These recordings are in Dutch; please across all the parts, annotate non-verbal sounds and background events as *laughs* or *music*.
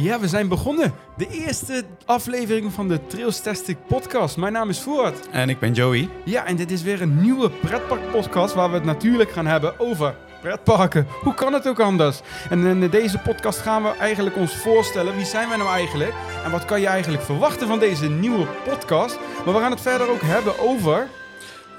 Ja, we zijn begonnen. De eerste aflevering van de Trailstastic podcast. Mijn naam is Voort. En ik ben Joey. Ja, en dit is weer een nieuwe pretpark podcast waar we het natuurlijk gaan hebben over pretparken. Hoe kan het ook anders? En in deze podcast gaan we eigenlijk ons voorstellen wie zijn wij nou eigenlijk en wat kan je eigenlijk verwachten van deze nieuwe podcast. Maar we gaan het verder ook hebben over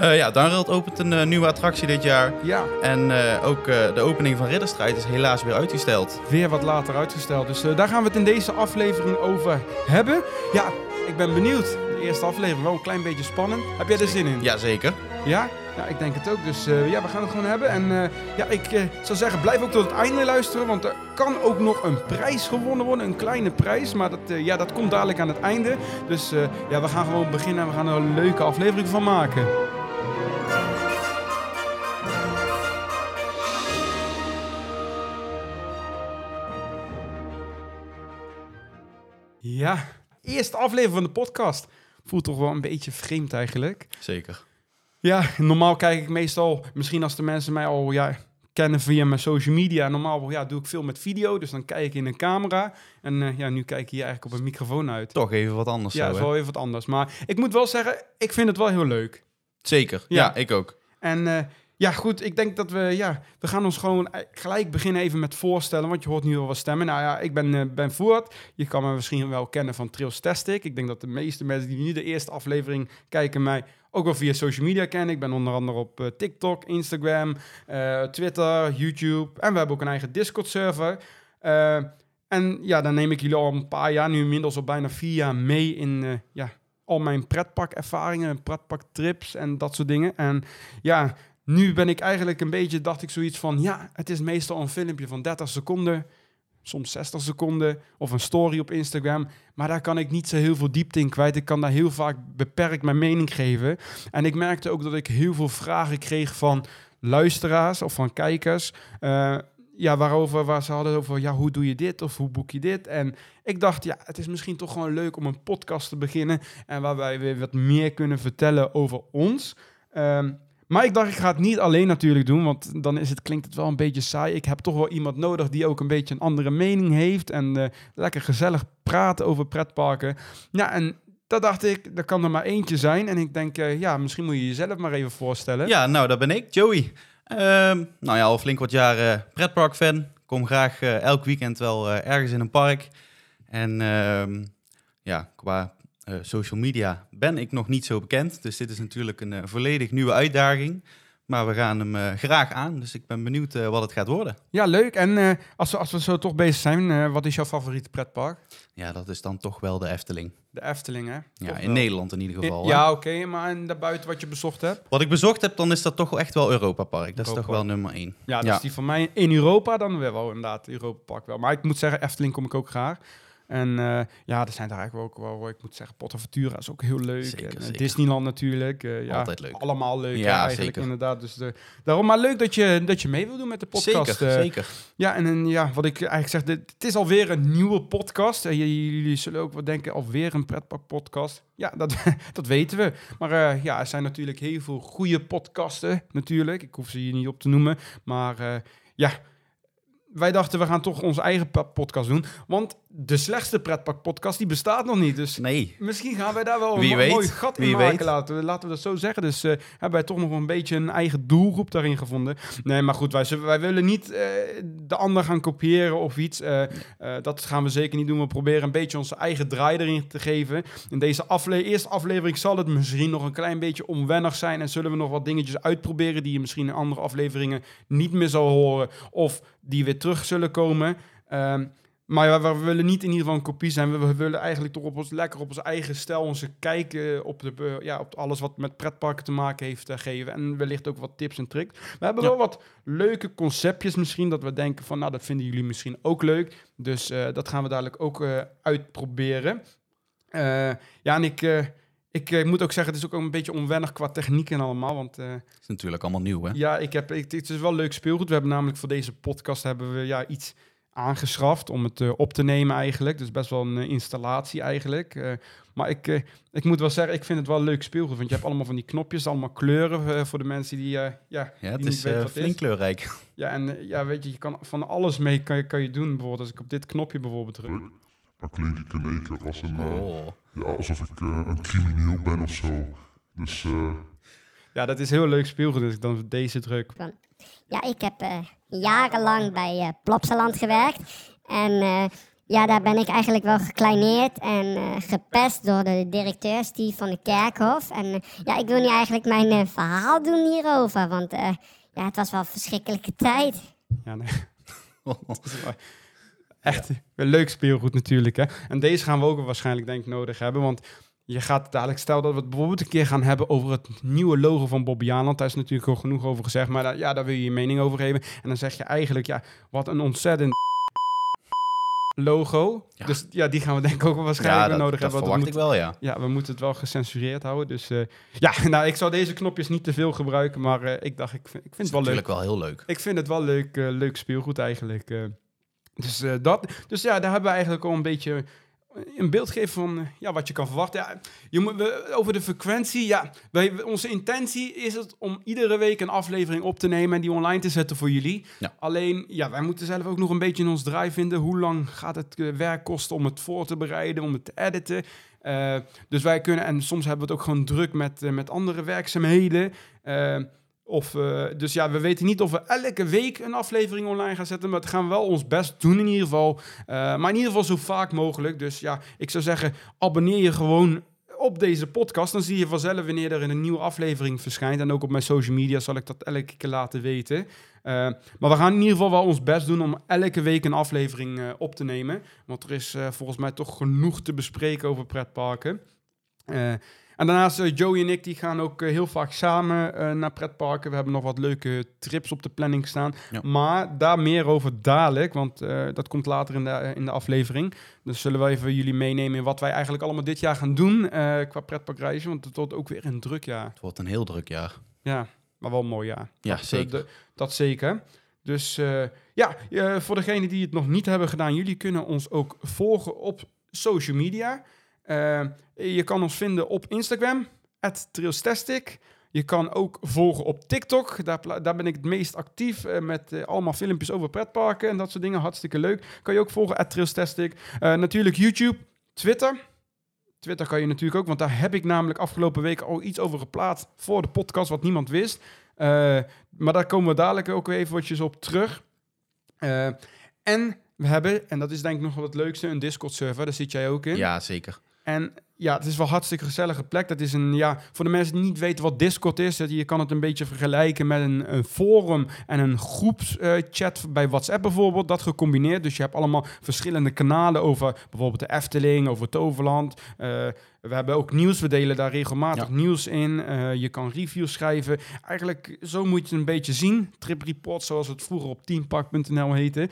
Uh, ja, Darreld opent een uh, nieuwe attractie dit jaar. Ja. En uh, ook de opening van Ridderstrijd is helaas weer uitgesteld. Weer wat later uitgesteld. Dus daar gaan we het in deze aflevering over hebben. Ja, ik ben benieuwd. De eerste aflevering wel een klein beetje spannend. Heb jij er zin in? Jazeker. Ja? Ja, ik denk het ook. Dus ja, we gaan het gewoon hebben. En ja, ik zou zeggen, blijf ook tot het einde luisteren. Want er kan ook nog een prijs gewonnen worden. Een kleine prijs. Maar dat, ja, dat komt dadelijk aan het einde. Dus ja, we gaan gewoon beginnen en we gaan er een leuke aflevering van maken. Ja, eerste aflevering van de podcast. Voelt toch wel een beetje vreemd eigenlijk. Zeker. Ja, normaal kijk ik meestal, misschien als de mensen mij al ja, kennen via mijn social media. Normaal ja, doe ik veel met video, dus dan kijk ik in een camera. En uh, ja, nu kijk ik hier eigenlijk op een microfoon uit. Toch even wat anders. Ja, zo, is wel even wat anders. Maar ik moet wel zeggen, ik vind het wel heel leuk. Zeker, ja, ja ik ook. En uh, ja, goed, ik denk dat we, ja, we gaan ons gewoon gelijk beginnen even met voorstellen, want je hoort nu al wat stemmen. Nou ja, ik ben uh, Ben Voort. Je kan me misschien wel kennen van Trails Tastic. Ik denk dat de meeste mensen die nu de eerste aflevering kijken mij ook wel via social media kennen. Ik ben onder andere op uh, TikTok, Instagram, Twitter, YouTube en we hebben ook een eigen Discord-server. en ja, dan neem ik jullie al een paar jaar, nu inmiddels al bijna vier jaar mee in ja, al mijn pretparkervaringen, pretparktrips en dat soort dingen. En ja, nu ben ik eigenlijk een beetje, dacht ik zoiets van, ja, het is meestal een filmpje van 30 seconden, soms 60 seconden, of een story op Instagram. Maar daar kan ik niet zo heel veel diepte in kwijt. Ik kan daar heel vaak beperkt mijn mening geven. En ik merkte ook dat ik heel veel vragen kreeg van luisteraars of van kijkers. Uh, ja, waarover waar ze hadden over, ja, hoe doe je dit of hoe boek je dit? En ik dacht, ja, het is misschien toch gewoon leuk om een podcast te beginnen en waarbij we wat meer kunnen vertellen over ons. Um, maar ik dacht, ik ga het niet alleen natuurlijk doen, want dan is het, klinkt het wel een beetje saai. Ik heb toch wel iemand nodig die ook een beetje een andere mening heeft en uh, lekker gezellig praten over pretparken. Ja, en dat dacht ik, er kan er maar eentje zijn. En ik denk, uh, ja, misschien moet je jezelf maar even voorstellen. Ja, nou, dat ben ik, Joey. Uh, nou ja, al flink wat jaren pretpark-fan. Kom graag elk weekend wel ergens in een park. En ehm, ja, qua uh, social media ben ik nog niet zo bekend. Dus dit is natuurlijk een uh, volledig nieuwe uitdaging. Maar we gaan hem uh, graag aan. Dus ik ben benieuwd wat het gaat worden. Ja, leuk. En als, we, als we zo toch bezig zijn, wat is jouw favoriete pretpark? Ja, dat is dan toch wel de Efteling. De Efteling, hè? Ja, in wel. Nederland in ieder geval. Ja, oké. Okay, maar en daarbuiten wat je bezocht hebt? Wat ik bezocht heb, dan is dat toch echt wel Europa Park. Dat Europa. is toch wel nummer één. Ja, dus ja. die van mij in Europa dan wel inderdaad. Europa Park wel. Maar ik moet zeggen, Efteling kom ik ook graag. En uh, ja, er zijn daar eigenlijk ook wel, ik moet zeggen, Portaventura is ook heel leuk. Zeker, en, zeker. Disneyland natuurlijk. Uh, ja, Altijd leuk. Allemaal leuk ja, eigenlijk zeker. inderdaad. Dus de, daarom maar leuk dat je, dat je mee wil doen met de podcast. Zeker, uh, zeker. Ja, en, en ja, wat ik eigenlijk zeg, dit, het is alweer een nieuwe podcast. En jullie zullen ook wel denken, alweer een pretpark podcast. Ja, dat, *laughs* dat weten we. Maar ja, er zijn natuurlijk heel veel goede podcasten natuurlijk. Ik hoef ze hier niet op te noemen. Maar ja wij dachten, we gaan toch onze eigen podcast doen. Want de slechtste pretpark-podcast, die bestaat nog niet. Dus nee. misschien gaan wij daar wel een weet. mooi gat in maken, weet. laten we, laten we dat zo zeggen. Dus uh, hebben wij toch nog een beetje een eigen doelgroep daarin gevonden. Nee, maar goed, wij, wij willen niet uh, de ander gaan kopiëren of iets. Uh, dat gaan we zeker niet doen. We proberen een beetje onze eigen draai erin te geven. In deze afle eerste aflevering zal het misschien nog een klein beetje onwennig zijn. En zullen we nog wat dingetjes uitproberen die je misschien in andere afleveringen niet meer zal horen. Of die weer terug zullen komen. Um, maar we willen niet in ieder geval een kopie zijn. We, we willen eigenlijk toch op ons, lekker op onze eigen stijl, onze kijken op, de, uh, ja, op alles wat met pretparken te maken heeft uh, geven. En wellicht ook wat tips en tricks. We hebben ja. wel wat leuke conceptjes misschien, dat we denken van, nou, dat vinden jullie misschien ook leuk. Dus dat gaan we dadelijk ook uitproberen. ja, en ik... Ik uh, moet ook zeggen, het is ook een beetje onwennig qua techniek en allemaal. Want, uh, het is natuurlijk allemaal nieuw, hè? Ja, ik heb, ik, het is wel leuk speelgoed. We hebben namelijk voor deze podcast hebben we ja, iets aangeschaft om het uh, op te nemen eigenlijk. Dus best wel een installatie eigenlijk. maar ik, ik moet wel zeggen, ik vind het wel leuk speelgoed. Want je hebt allemaal van die knopjes, allemaal kleuren voor de mensen die, ja, ja, die het niet is weten wat flink is. kleurrijk. Ja, en ja, weet je, je kan van alles mee kan je, kan je doen. Bijvoorbeeld als ik op dit knopje bijvoorbeeld druk. dan klink ik in één keer als een, eh, Oh. Ja, alsof ik eh, een crimineel ben of zo. Dus eh, Ja, dat is heel leuk speelgoed, dus ik dan deze druk. Ja, ik heb eh, jarenlang bij Plopsaland gewerkt. En eh, ja, daar ben ik eigenlijk wel gekleineerd en eh, gepest door de directeur Steve van de Kerkhof. En ja, ik wil nu eigenlijk mijn verhaal doen hierover, want eh, ja, het was wel een verschrikkelijke tijd. Ja, nee. *laughs* Echt een leuk speelgoed natuurlijk. Hè? En deze gaan we ook waarschijnlijk denk ik nodig hebben. Want je gaat dadelijk, stel dat we het bijvoorbeeld een keer gaan hebben over het nieuwe logo van Bobby Aland. Daar is natuurlijk al genoeg over gezegd. Maar daar, ja, daar wil je je mening over geven. En dan zeg je eigenlijk, ja, wat een ontzettend logo. Ja. Dus ja, die gaan we denk ik ook waarschijnlijk Ja, dat, nodig dat hebben. want verwacht ik wel, ja. ja, we moeten het wel gecensureerd houden. Dus eh, ja, *laughs* nou, ik zou deze knopjes niet te veel gebruiken. Maar eh, ik dacht, ik vind, ik vind het wel leuk. Natuurlijk wel heel leuk. Ik vind het wel leuk, eh, leuk speelgoed eigenlijk. Dus, eh, dat, dus ja, daar hebben we eigenlijk al een beetje een beeld gegeven van eh, ja, wat je kan verwachten. Ja, je moet, we, over de frequentie, ja, wij, onze intentie is het om iedere week een aflevering op te nemen en die online te zetten voor jullie. Ja. Alleen, ja, wij moeten zelf ook nog een beetje in ons draai vinden. Hoe lang gaat het eh, werk kosten om het voor te bereiden, om het te editen? Dus wij kunnen, en soms hebben we het ook gewoon druk met, met andere werkzaamheden. Of, eh, dus ja, we weten niet of we elke week een aflevering online gaan zetten. Maar het gaan we wel ons best doen in ieder geval. Eh, maar in ieder geval zo vaak mogelijk. Dus ja, ik zou zeggen, abonneer je gewoon op deze podcast. Dan zie je vanzelf wanneer er een nieuwe aflevering verschijnt. En ook op mijn social media zal ik dat elke keer laten weten. Eh, maar we gaan in ieder geval wel ons best doen om elke week een aflevering op te nemen. Want er is volgens mij toch genoeg te bespreken over pretparken. En daarnaast, eh, Joey en ik die gaan ook eh, heel vaak samen eh, naar pretparken. We hebben nog wat leuke trips op de planning staan. Ja. Maar daar meer over dadelijk, want dat komt later in de, in de aflevering. Dus zullen we even jullie meenemen in wat wij eigenlijk allemaal dit jaar gaan doen qua pretparkreizen. Want het wordt ook weer een druk jaar. Het wordt een heel druk jaar. Ja, maar wel een mooi jaar. Ja, Dat, zeker. de- dat zeker. Dus ja, voor degenen die het nog niet hebben gedaan, jullie kunnen ons ook volgen op social media. Eh, je kan ons vinden op Instagram, @trailstastic. Je kan ook volgen op TikTok. Daar, daar ben ik het meest actief eh, met eh, allemaal filmpjes over pretparken en dat soort dingen. Hartstikke leuk. Kan je ook volgen, @trailstastic. Natuurlijk YouTube, Twitter. Twitter kan je natuurlijk ook, want daar heb ik namelijk afgelopen week al iets over geplaatst voor de podcast, wat niemand wist. Maar daar komen we dadelijk ook weer eventjes op terug. En we hebben, en dat is denk ik nog wel het leukste, een Discord-server. Daar zit jij ook in. Ja, zeker. En ja, het is wel hartstikke gezellige plek. Dat is een, ja, voor de mensen die niet weten wat Discord is, dat je kan het een beetje vergelijken met een, een forum en een groepschat bij WhatsApp bijvoorbeeld. Dat gecombineerd. Dus je hebt allemaal verschillende kanalen over bijvoorbeeld de Efteling, over Toverland. Eh, we hebben ook nieuws, we delen daar regelmatig Ja. nieuws in. Eh, je kan reviews schrijven. Eigenlijk, zo moet je het een beetje zien. Trip Report, zoals het vroeger op teampark.nl heette.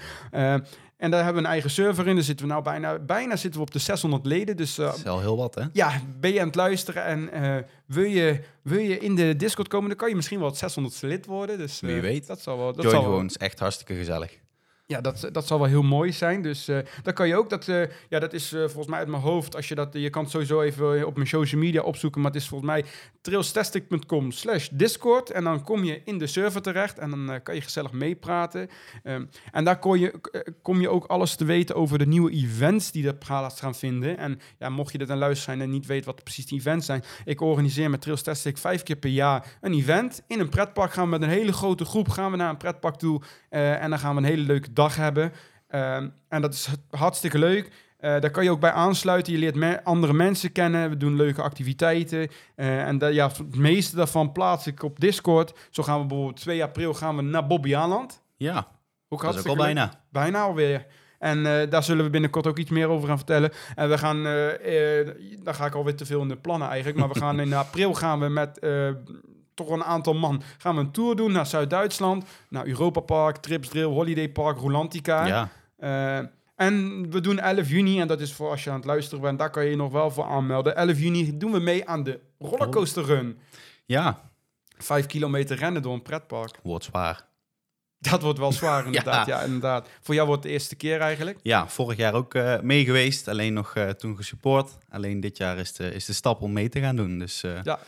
Eh, en daar hebben we een eigen server in. Daar zitten we nou bijna, bijna zitten we op de 600 leden. Dus eh, Dat is wel heel wat, hè? ja, ben je aan het luisteren en eh, wil, je, wil je in de Discord komen, dan kan je misschien wel het 600 lid worden. Dus, eh, Wie weet. Dat zal wel, dat Join zal wel- gewoon, is echt hartstikke gezellig. Ja, dat, dat zal wel heel mooi zijn. Dus dat kan je ook. Dat, eh, ja, dat is eh, volgens mij uit mijn hoofd. Als je, dat, je kan sowieso even op mijn social media opzoeken. Maar het is volgens mij trailstastic.com slash discord. En dan kom je in de server terecht. En dan kan je gezellig meepraten. Ehm, en daar kom je, kom je ook alles te weten over de nieuwe events die er plaats gaan vinden. En ja, mocht je dit aan luisteren zijn en niet weet wat precies die events zijn. Ik organiseer met Trailstastic vijf keer per jaar een event. In een pretpark gaan we met een hele grote groep gaan we naar een pretpark toe. Eh, en dan gaan we een hele leuke dag hebben. Ehm, en dat is hartstikke leuk. Eh, daar kan je ook bij aansluiten. Je leert me- andere mensen kennen. We doen leuke activiteiten. Eh, en ja, het meeste daarvan plaats ik op Discord. Zo gaan we bijvoorbeeld 2 april gaan we naar Bobby Aland. Ja, Ook dat is ook al leuk. bijna. Bijna alweer. En daar zullen we binnenkort ook iets meer over gaan vertellen. En we gaan, daar ga ik alweer te veel in de plannen eigenlijk. Maar we gaan *laughs* in april gaan we met toch een aantal man gaan we een tour doen naar Zuid-Duitsland. Naar Europa Park, Trips Drill, Holiday Park, Rolantica. Ja, Eh, en we doen 11 juni, en dat is voor als je aan het luisteren bent, daar kan je je nog wel voor aanmelden. 11 juni doen we mee aan de rollercoaster run. ja, Vijf kilometer rennen door een pretpark. wordt zwaar. Dat wordt wel zwaar *laughs* inderdaad. ja. inderdaad. Voor jou wordt het de eerste keer eigenlijk. Ja, vorig jaar ook eh mee geweest, alleen nog eh, toen gesupport. Alleen dit jaar is de, is de stap om mee te gaan doen. Dus Ja.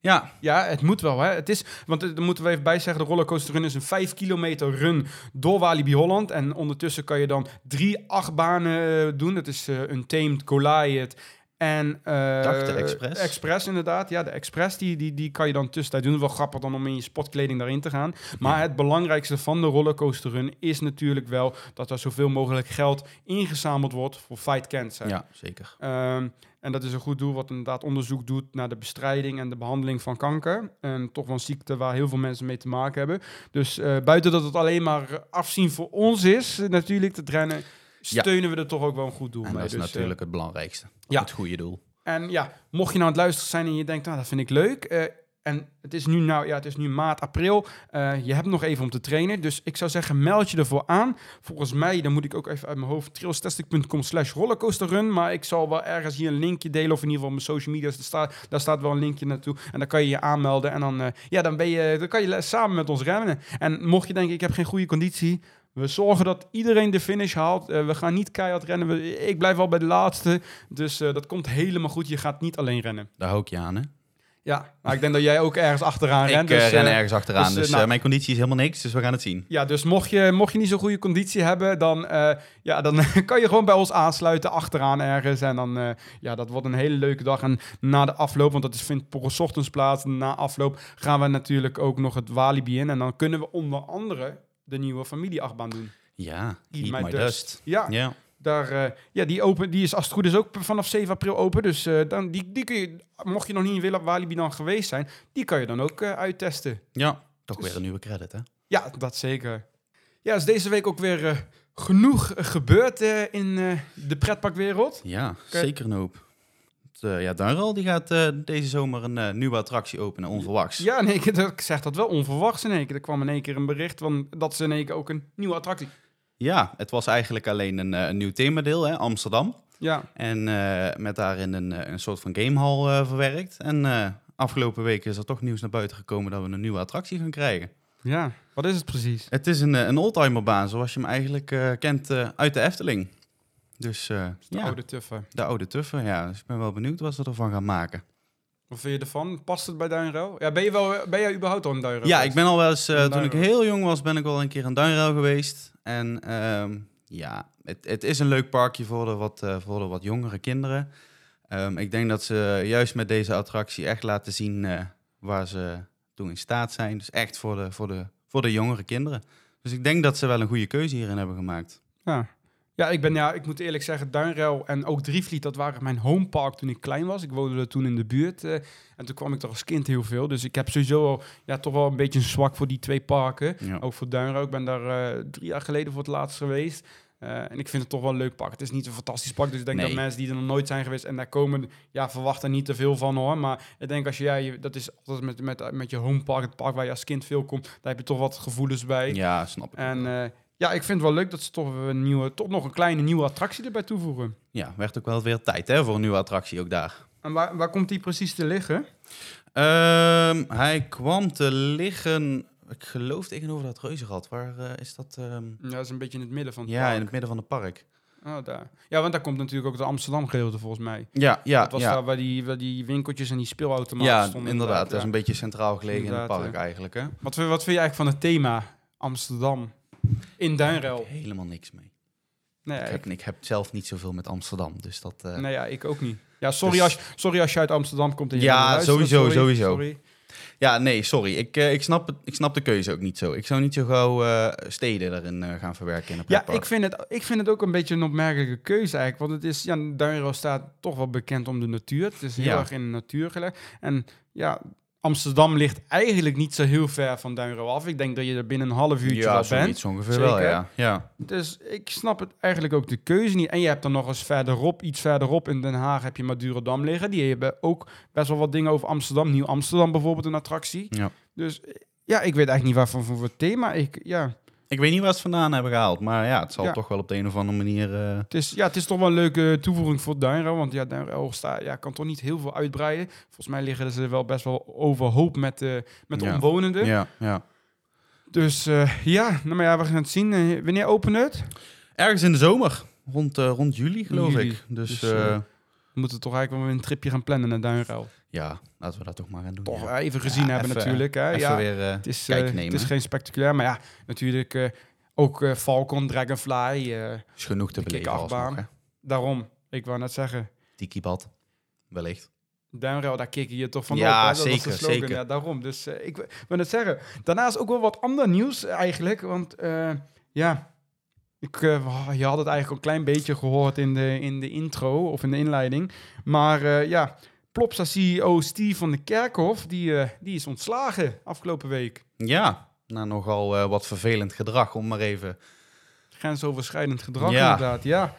Ja, Ja, het moet wel. Hè? Het is, want eh, daar moeten we even bij zeggen, de rollercoaster run is een 5 kilometer run door Walibi Holland. En ondertussen kan je dan drie achtbanen eh, doen. Dat is eh Untamed, Goliath en... de Express. Express, inderdaad. Ja, de Express, die, die, die kan je dan tussentijd doen. Wel grappig dan om in je sportkleding daarin te gaan. Maar het belangrijkste van de rollercoaster run is natuurlijk wel dat er zoveel mogelijk geld ingezameld wordt voor Fight Cancer. ja zeker. Ehm, en dat is een goed doel wat inderdaad onderzoek doet naar de bestrijding en de behandeling van kanker. En toch wel een ziekte waar heel veel mensen mee te maken hebben. Dus eh, buiten dat het alleen maar afzien voor ons is, natuurlijk, te rennen, Ja. steunen we er toch ook wel een goed doel En mee. dat is Dus, eh, natuurlijk het belangrijkste. ja. Het goede doel. en ja, mocht je nou aan het luisteren zijn en je denkt, nou, dat vind ik leuk. eh, en het is nu, nou, ja, het is nu maart, april. eh, je hebt nog even om te trainen. Dus ik zou zeggen, meld je ervoor aan. Volgens mij, dan moet ik ook even uit mijn hoofd, trailstastic.com slash rollercoasterrun. Maar ik zal wel ergens hier een linkje delen. Of in ieder geval mijn social media's. Daar staat, daar staat wel een linkje naartoe. En dan kan je je aanmelden. En dan, eh, ja, dan, ben je, dan kan je samen met ons rennen. En mocht je denken, ik heb geen goede conditie... We zorgen dat iedereen de finish haalt. Eh, we gaan niet keihard rennen. We- ik blijf al bij de laatste. Dus dat komt helemaal goed. Je gaat niet alleen rennen. Daar hou je aan, hè? Ja, maar ik denk dat jij ook ergens achteraan ik rent. eh, dus, ren eh, ergens achteraan, dus, dus, eh, nou- eh, mijn conditie is helemaal niks, dus we gaan het zien. Ja, dus mocht je, mocht je niet zo'n goede conditie hebben, dan, ja, dan *laughs* kan je gewoon bij ons aansluiten achteraan ergens. En dan, ja, dat wordt een hele leuke dag. En na de afloop, want dat is, vindt voor ochtends plaats, na afloop gaan we natuurlijk ook nog het Walibi in. En dan kunnen we onder andere de nieuwe familieachtbaan doen. Ja, Eat Eat My My, Dust. Dust. Ja, Ja, daar, eh, ja die, open, die is als het goed is ook vanaf 7 april open. Dus eh, dan, die, die kun je, mocht je nog niet in Willa- Walibi dan geweest zijn, die kan je dan ook eh, uittesten. ja. toch Dus- weer een nieuwe credit, hè? Ja, dat zeker. Ja, is deze week ook weer genoeg gebeurd in de pretparkwereld. Ja, zeker een hoop. Ja, Duinrol die gaat deze zomer een nieuwe attractie openen, onverwachts. Ja, nee, ik, ik zeg dat wel onverwachts in één keer. Er kwam in één keer een bericht van dat ze in één keer ook een nieuwe attractie. Ja, het was eigenlijk alleen een, eh, een nieuw themadeel, hè, Amsterdam. Ja, En eh, met daarin een, eh, een soort van gamehall eh, verwerkt. En afgelopen week is er toch nieuws naar buiten gekomen dat we een nieuwe attractie gaan krijgen. ja. Wat is het precies? Het is een, een oldtimerbaan zoals je hem eigenlijk kent uit de Efteling. Dus De ja, oude tuffer. de oude tuffer, ja. Dus ik ben wel benieuwd wat ze ervan gaan maken. Wat vind je ervan? Past het bij Duinruil? Ja, ben je wel, ben jij überhaupt al in Duinruil? Ja, geweest? ik ben al wel eens, Een toen ik heel jong was, ben ik wel een keer aan Duinruil geweest. En ehm, ja, het, het is een leuk parkje voor de wat, eh, voor wat jongere kinderen. Ehm, ik denk dat ze juist met deze attractie echt laten zien eh, waar ze toe in staat zijn. Dus echt voor de, voor, de, voor de jongere kinderen. Dus ik denk dat ze wel een goede keuze hierin hebben gemaakt. Ja. Ja, ik ben, ja, ik moet eerlijk zeggen, Duinruil en ook Drievliet, dat waren mijn homepark toen ik klein was. Ik woonde er toen in de buurt eh, en toen kwam ik er als kind heel veel. Dus ik heb sowieso wel, ja, toch wel een beetje een zwak voor die twee parken. Ja. Ook voor Duinruil. Ik ben daar eh, drie jaar geleden voor het laatst geweest. Eh, en ik vind het toch wel een leuk park. Het is niet een fantastisch park, dus ik denk Nee. dat mensen die er nog nooit zijn geweest en daar komen, ja, verwachten niet te veel van hoor. Maar ik denk als je, ja, je, dat is altijd met, met, met je homepark, het park waar je als kind veel komt, daar heb je toch wat gevoelens bij. Ja, snap ik. En ja, ik vind het wel leuk dat ze toch een nieuwe, toch nog een kleine nieuwe attractie erbij toevoegen. ja, werd ook wel weer tijd hè, voor een nieuwe attractie ook daar. En waar, waar komt die precies te liggen? Ehm, hij kwam te liggen, ik geloof tegenover dat reuzenrad. Waar eh, is dat? ehm? Ja, dat is een beetje in het midden van het Ja, park. in het midden van het park. Oh, daar. Ja, want daar komt natuurlijk ook de Amsterdam gedeelte volgens mij. Ja, ja, dat was ja. daar waar die, waar die winkeltjes en die speelautomaten ja stonden. inderdaad. Dat is een beetje centraal gelegen in het park eigenlijk. Hè? wat, wat vind je eigenlijk van het thema Amsterdam in Duinruil? Helemaal niks mee. Nee, ik, heb, ik heb zelf niet zoveel met Amsterdam, dus dat... eh, nee ja, ik ook niet. Ja, sorry, Dus- als, sorry als je uit Amsterdam komt en je Ja, sowieso, sorry, sowieso. Sorry. Ja, nee, sorry. Ik, eh, ik, snap het, ik snap de keuze ook niet zo. Ik zou niet zo gauw eh, steden erin gaan verwerken in een Ja, ik vind, het, ik vind het ook een beetje een opmerkelijke keuze eigenlijk. Want het is, ja, Duinruil staat toch wel bekend om de natuur. Het is heel Ja. erg in de natuur gelegd. En ja, Amsterdam ligt eigenlijk niet zo heel ver van Duinruil af. Ik denk dat je er binnen een half uurtje ja, wel bent. zoiets ongeveer wel, Zeker. ja. ja. Dus ik snap het eigenlijk ook de keuze niet. En je hebt dan nog eens verderop, iets verderop in Den Haag, heb je Madurodam liggen. Die hebben ook best wel wat dingen over Amsterdam. Nieuw Amsterdam bijvoorbeeld, een attractie. Ja. Dus ja, ik weet eigenlijk niet waarvan voor het thema. Ik, ja, Ik weet niet waar ze het vandaan hebben gehaald, maar ja, het zal Ja. toch wel op de een of andere manier... eh, het, is, ja, het is toch wel een leuke toevoeging voor Duinruil. Want ja, Duinruil sta, ja, kan toch niet heel veel uitbreiden. Volgens mij liggen ze wel best wel overhoop met, de met de Ja. omwonenden. ja, ja. Dus eh, ja, nou maar ja, we gaan het zien. Wanneer opent het? Ergens in de zomer. Rond, rond juli, geloof Juli. ik. Dus, Dus, We moeten toch eigenlijk wel weer een tripje gaan plannen naar Duinruil. Ja, laten we dat toch maar gaan doen. Toch ja. even gezien Ja, hebben even- natuurlijk. Hè? Even Ja, weer eh, het, is, eh, het is geen spectaculair, maar ja, natuurlijk eh, ook Falcon, Dragonfly. is genoeg te beleven alsnog, hè. daarom, ik wou net zeggen, Tiki-bad, wellicht. Duinruil, daar kikken je toch van Ja, op. hè? Dat was de zeker, slogan. zeker. Ja, daarom. Dus ik wil net zeggen, daarnaast ook wel wat ander nieuws eigenlijk. Want ja, ik, je had het eigenlijk al een klein beetje gehoord in de, in de intro of in de inleiding. Maar ja, Plopsa CEO Steve van de Kerkhof, die, eh, die is ontslagen afgelopen week. Ja, nou nogal eh, wat vervelend gedrag, om maar even... Grensoverschrijdend gedrag Ja. inderdaad. Ja.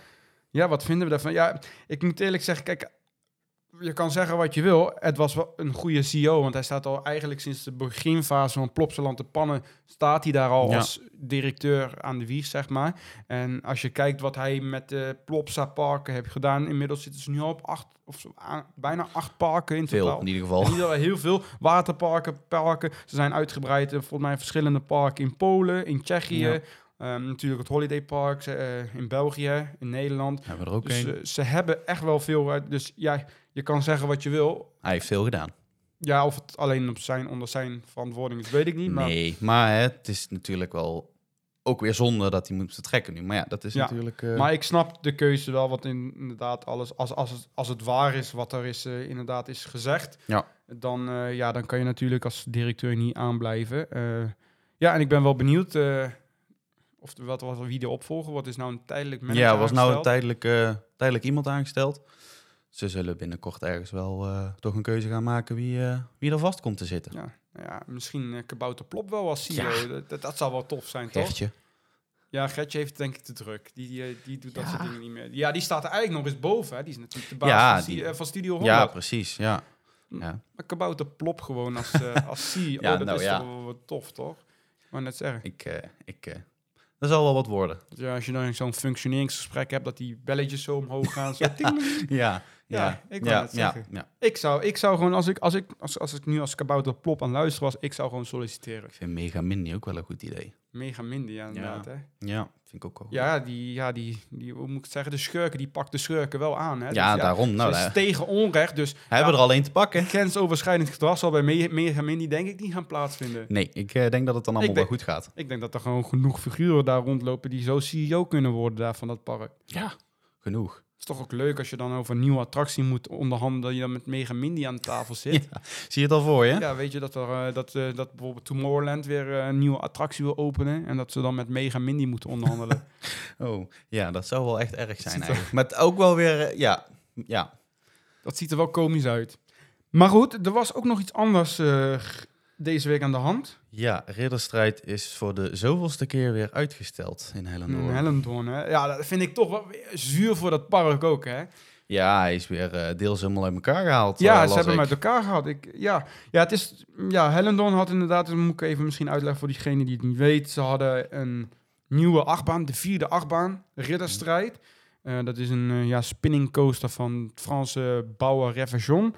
ja, wat vinden we daarvan? Ja, ik moet eerlijk zeggen, kijk, je kan zeggen wat je wil. Het was wel een goede CEO, want hij staat al eigenlijk sinds de beginfase van Plopsaland te pannen, staat hij daar al Ja. als directeur aan de wieg, zeg maar. En als je kijkt wat hij met de Plopsa parken heeft gedaan, inmiddels zitten ze nu al op acht, of zo, bijna acht parken in totaal. Veel, in ieder geval. In ieder geval heel veel waterparken, parken. Ze zijn uitgebreid volgens mij verschillende parken in Polen, in Tsjechië. Ja. Ehm, natuurlijk het Holiday Park eh, in België, in Nederland. Hebben we er ook Dus een. eh, ze hebben echt wel veel uit. Dus ja, je kan zeggen wat je wil. Hij heeft veel gedaan. Ja, of het alleen op zijn, onder zijn verantwoording is, weet ik niet. Maar Nee, maar hè, het is natuurlijk wel ook weer zonde dat hij moet vertrekken nu. Maar ja, dat is Ja, natuurlijk... eh, Maar ik snap de keuze wel, wat in, inderdaad alles, als, als, het, als het waar is wat er is, eh, inderdaad is gezegd, Ja. dan, eh, ja, dan kan je natuurlijk als directeur niet aanblijven. Eh, ja, en ik ben wel benieuwd eh, of wat, wat, wie de opvolger wordt. Is nou een tijdelijk manager ja, was nou een tijdelijk, eh, tijdelijk iemand aangesteld. Ze zullen binnenkort ergens wel eh, toch een keuze gaan maken wie, eh, wie er vast komt te zitten. Ja, ja, misschien Kabouter Plop wel als CEO. Ja. Dat, dat, dat zou wel tof zijn, toch? Gertje. Ja, Gertje heeft denk ik te druk. Die, die, die doet dat soort dingen niet meer. Ja, die staat er eigenlijk nog eens boven. Hè. Die is natuurlijk de baas Ja, van, die- eh, van Studio 100. Ja, precies. Ja. Ja. Maar Kabouter Plop gewoon als, als CEO. *laughs* Ja, dat nou is toch wel wat tof, toch? Maar net zeggen. Ik, ik, dat zal wel wat worden. Ja, als je dan zo'n functioneringsgesprek hebt, dat die belletjes zo omhoog gaan. Zo *laughs* ting. Ja, Ja, ik ja, net ja, zeggen. ja. ik, zou, ik zou gewoon, als ik, als, ik, als, als ik nu als Kabouter Plop aan het luisteren was, ik zou gewoon solliciteren. Ik vind Mega Mini ook wel een goed idee. Mega minder, ja, inderdaad. Hè? Ja, vind ik ook wel. Ja, die, ja die, die, hoe moet ik het zeggen, de schurken, die pakt de schurken wel aan. Hè? Ja, Dus daarom. Nou, is tegen onrecht, dus hebben er al één te pakken. grensoverschrijdend gedrag zal bij Me- Mega denk ik niet gaan plaatsvinden. Nee, ik eh, denk dat het dan allemaal denk- wel goed gaat. Ik denk dat er gewoon genoeg figuren daar rondlopen die zo CEO kunnen worden daar van dat park. Ja, genoeg. Het is toch ook leuk als je dan over een nieuwe attractie moet onderhandelen, dat je dan met Mega Mindy aan de tafel *laughs* zit. Ja. Zie je het al voor je? Ja, weet je dat, er, eh, dat, eh, dat bijvoorbeeld Tomorrowland weer eh, een nieuwe attractie wil openen en dat ze dan met Mega Mindy moeten onderhandelen. *laughs* Oh, ja, dat zou wel echt erg zijn er- eigenlijk. Maar ook wel weer, ja, ja. dat ziet er wel komisch uit. Maar goed, er was ook nog iets anders deze week aan de hand. Ja, Ridderstrijd is voor de zoveelste keer weer uitgesteld in Hellendoorn. Mm, Hellendoorn, hè? Ja, dat vind ik toch wel zuur voor dat park ook, hè? Ja, hij is weer eh, deels helemaal uit elkaar gehaald. Ja, eh, ze hebben hem ik. uit elkaar gehad. Ik, ja. ja, het is... Ja, Hellendoorn had inderdaad... Dat moet ik even misschien uitleggen voor diegene die het niet weet. Ze hadden een nieuwe achtbaan, de vierde achtbaan, Ridderstrijd. Eh, dat is een ja, spinning coaster van het Franse bouwer Reversion.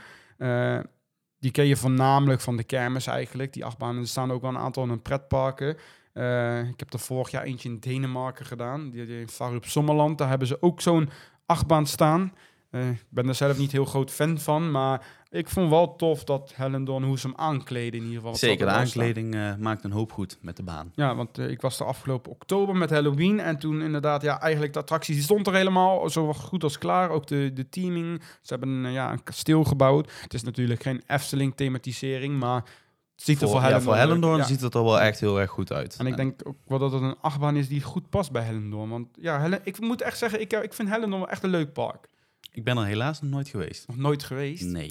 Die ken je voornamelijk van de kermis eigenlijk. Die achtbanen er staan ook wel een aantal in een pretparken. Eh, ik heb er vorig jaar eentje in Denemarken gedaan. Die, die in Farup Sommerland. Daar hebben ze ook zo'n achtbaan staan. Eh, Ik ben er zelf niet heel groot fan van, maar ik vond wel tof dat Hellendoorn hoe ze hem aankleden in ieder geval. Zeker, de er aankleding eh, maakt een hoop goed met de baan. ja, want eh, ik was er afgelopen oktober met Halloween. En toen inderdaad, ja, eigenlijk de attractie die stond er helemaal zo goed als klaar. Ook de, de teaming. Ze hebben ja, een kasteel gebouwd. Het is natuurlijk geen Efteling-thematisering, maar ziet er Voor, ja, Hellendoorn voor Hellendoorn leuk- ja. ziet het er wel echt heel erg goed uit. En ik denk ook wel dat het een achtbaan is die goed past bij Hellendoorn. Want ja, Hellen, ik moet echt zeggen, ik, ik vind Hellendoorn wel echt een leuk park. Ik ben er helaas nog nooit geweest. Nog nooit geweest. Nee.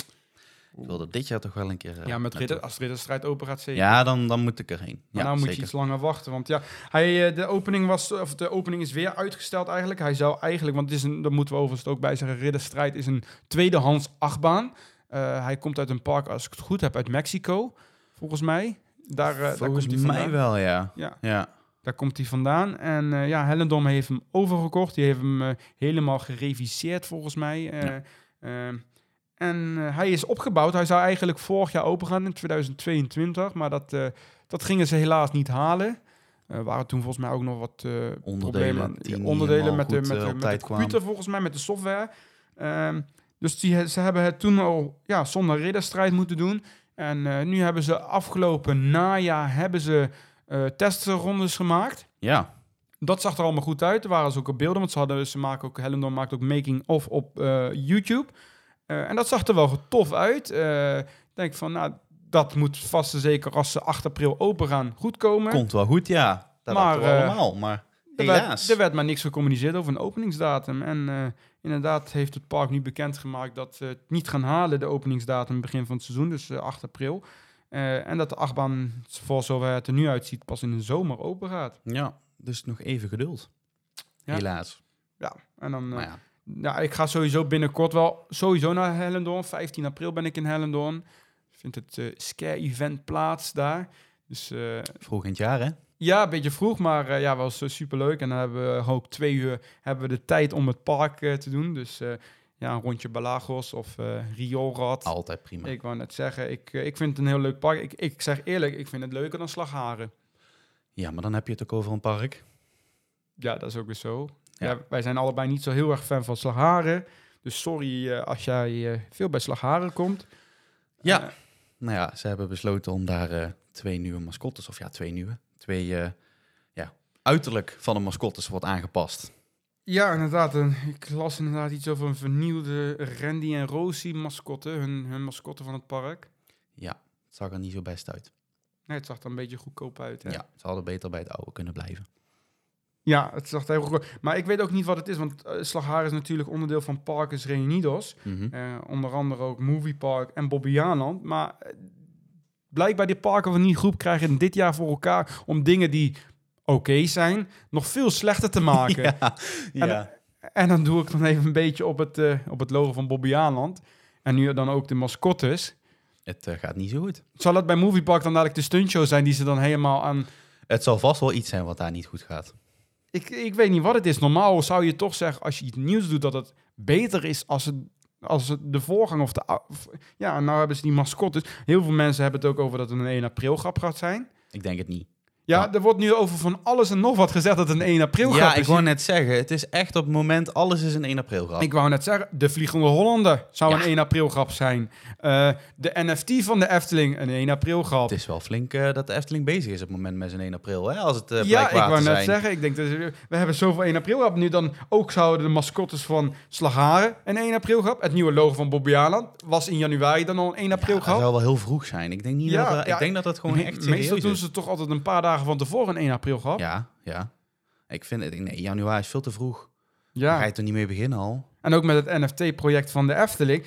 Ik wilde dit jaar toch wel een keer... eh, Ja, met ridder, als Ridderstrijd open gaat zeker. Ja, dan, dan moet ik erheen. Maar Ja, nou moet zeker. je iets langer wachten. Want ja, hij, eh, de, opening was, of de opening is weer uitgesteld eigenlijk. Hij zou eigenlijk, want het is een, daar moeten we overigens ook bij zeggen, Ridderstrijd is een tweedehands achtbaan. Eh, hij komt uit een park, als ik het goed heb, uit Mexico, volgens mij. Daar, daar Volgens komt hij mij wel, ja. Ja, Ja, daar komt hij vandaan. En eh, ja, Hellendom heeft hem overgekocht. Die heeft hem eh, helemaal gereviseerd, volgens mij. Eh, Ja. eh, en hij is opgebouwd. Hij zou eigenlijk vorig jaar open gaan in 2022. Maar dat, dat gingen ze helaas niet halen. Er waren toen volgens mij ook nog wat eh, problemen. onderdelen met de, met, de, met de computer, volgens mij, met de software. Ehm, Dus die, ze hebben het toen al ja, zonder ridderstrijd moeten doen. En nu hebben ze afgelopen najaar hebben ze eh testrondes gemaakt. Ja, Dat zag er allemaal goed uit. Er waren dus ook op beelden, want ze, hadden, ze maken ook, Helendon maakt ook making-of op eh, YouTube. Eh, en dat zag er wel tof uit. Ik denk van, nou, dat moet vast en zeker als ze 8 april open gaan goed komen. komt wel goed, ja. Dat Maar, we allemaal, maar Er helaas. werd, er werd maar niks gecommuniceerd over een openingsdatum. En inderdaad heeft het park nu bekendgemaakt dat ze het niet gaan halen, de openingsdatum begin van het seizoen, dus eh, 8 april. Eh, en dat de achtbaan, voor zover het er nu uitziet, pas in de zomer open gaat. Ja, dus nog even geduld. Ja. Helaas. Ja, en dan... Maar ja, Ja, ik ga sowieso binnenkort wel sowieso naar Hellendoorn. 15 april ben ik in Hellendoorn. Vindt het eh scare event plaats daar. Dus vroeg in het jaar, hè? ja, een beetje vroeg, maar ja, was super leuk. En dan hebben we ook twee uur hebben we de tijd om het park te doen. Dus ja, een rondje Balagos of eh Rioolrad. Altijd prima. Ik wou net zeggen, ik, eh, ik vind het een heel leuk park. Ik, ik zeg eerlijk, ik vind het leuker dan Slagharen. Ja, maar dan heb je het ook over een park. Ja, dat is ook weer zo. Ja. Ja. wij zijn allebei niet zo heel erg fan van Slagharen. Dus sorry eh, als jij veel bij Slagharen komt. Ja. Nou ja, ze hebben besloten om daar twee nieuwe mascottes, of ja, twee nieuwe, twee, ja, uiterlijk van de mascottes wordt aangepast. Ja, inderdaad. ik las inderdaad iets over een vernieuwde Randy en Rosie mascotte. Hun, hun mascotte van het park. Ja, het zag er niet zo best uit. Nee, het zag er een beetje goedkoop uit. Hè? Ja, ze hadden beter bij het oude kunnen blijven. Ja, het zag er heel goed Maar ik weet ook niet wat het is, want uh, Slagharen is natuurlijk onderdeel van Parkers Reunidos. Mhm. Eh, onder andere ook Movie Park en Bobbejaanland. Maar eh, blijkbaar die parken van die groep krijgen dit jaar voor elkaar om dingen die oké zijn, nog veel slechter te maken. *laughs* Ja, ja. En dan doe ik dan even een beetje op het, eh, op het logo van Bobbejaanland. En nu dan ook de mascottes. het eh, gaat niet zo goed. Zal dat bij Movie Park dan dadelijk de stuntshow zijn die ze dan helemaal aan... Het zal vast wel iets zijn wat daar niet goed gaat. Ik, ik weet niet wat het is. Normaal zou je toch zeggen, als je iets nieuws doet, dat het beter is als het, als de voorgang of de... ja, nou hebben ze die mascottes. Heel veel mensen hebben het ook over dat het een 1 april grap gaat zijn. Ik denk het niet. Ja, Ja. er wordt nu over van alles en nog wat gezegd dat het een 1 april grap Ja, ik wou net zeggen, het is echt op het moment, alles is een 1 april grap. Ik wou net zeggen, de Vliegende Hollander zou Ja. een 1 april grap zijn. Eh, de NFT van de Efteling, een 1 april grap. Het is wel flink eh, dat de Efteling bezig is op het moment met zijn 1 april, hè, als het eh ja, ik wou net zijn. zeggen, ik denk dat we hebben zoveel 1 april grap. Nu dan ook zouden de mascottes van Slagharen een 1 april grap. Het nieuwe logo van Bobby Aland was in januari dan al een 1 april Ja, dat grap. zou wel heel vroeg zijn. Ik denk, niet Ja, dat, ik denk dat het gewoon echt Meestal serieus doen is. ze toch altijd een paar dagen van tevoren een 1 april grap. Ja, ja. Ik vind het, nee, januari is veel te vroeg. Ja. Daar ga je er niet mee beginnen al. En ook met het NFT-project van de Efteling.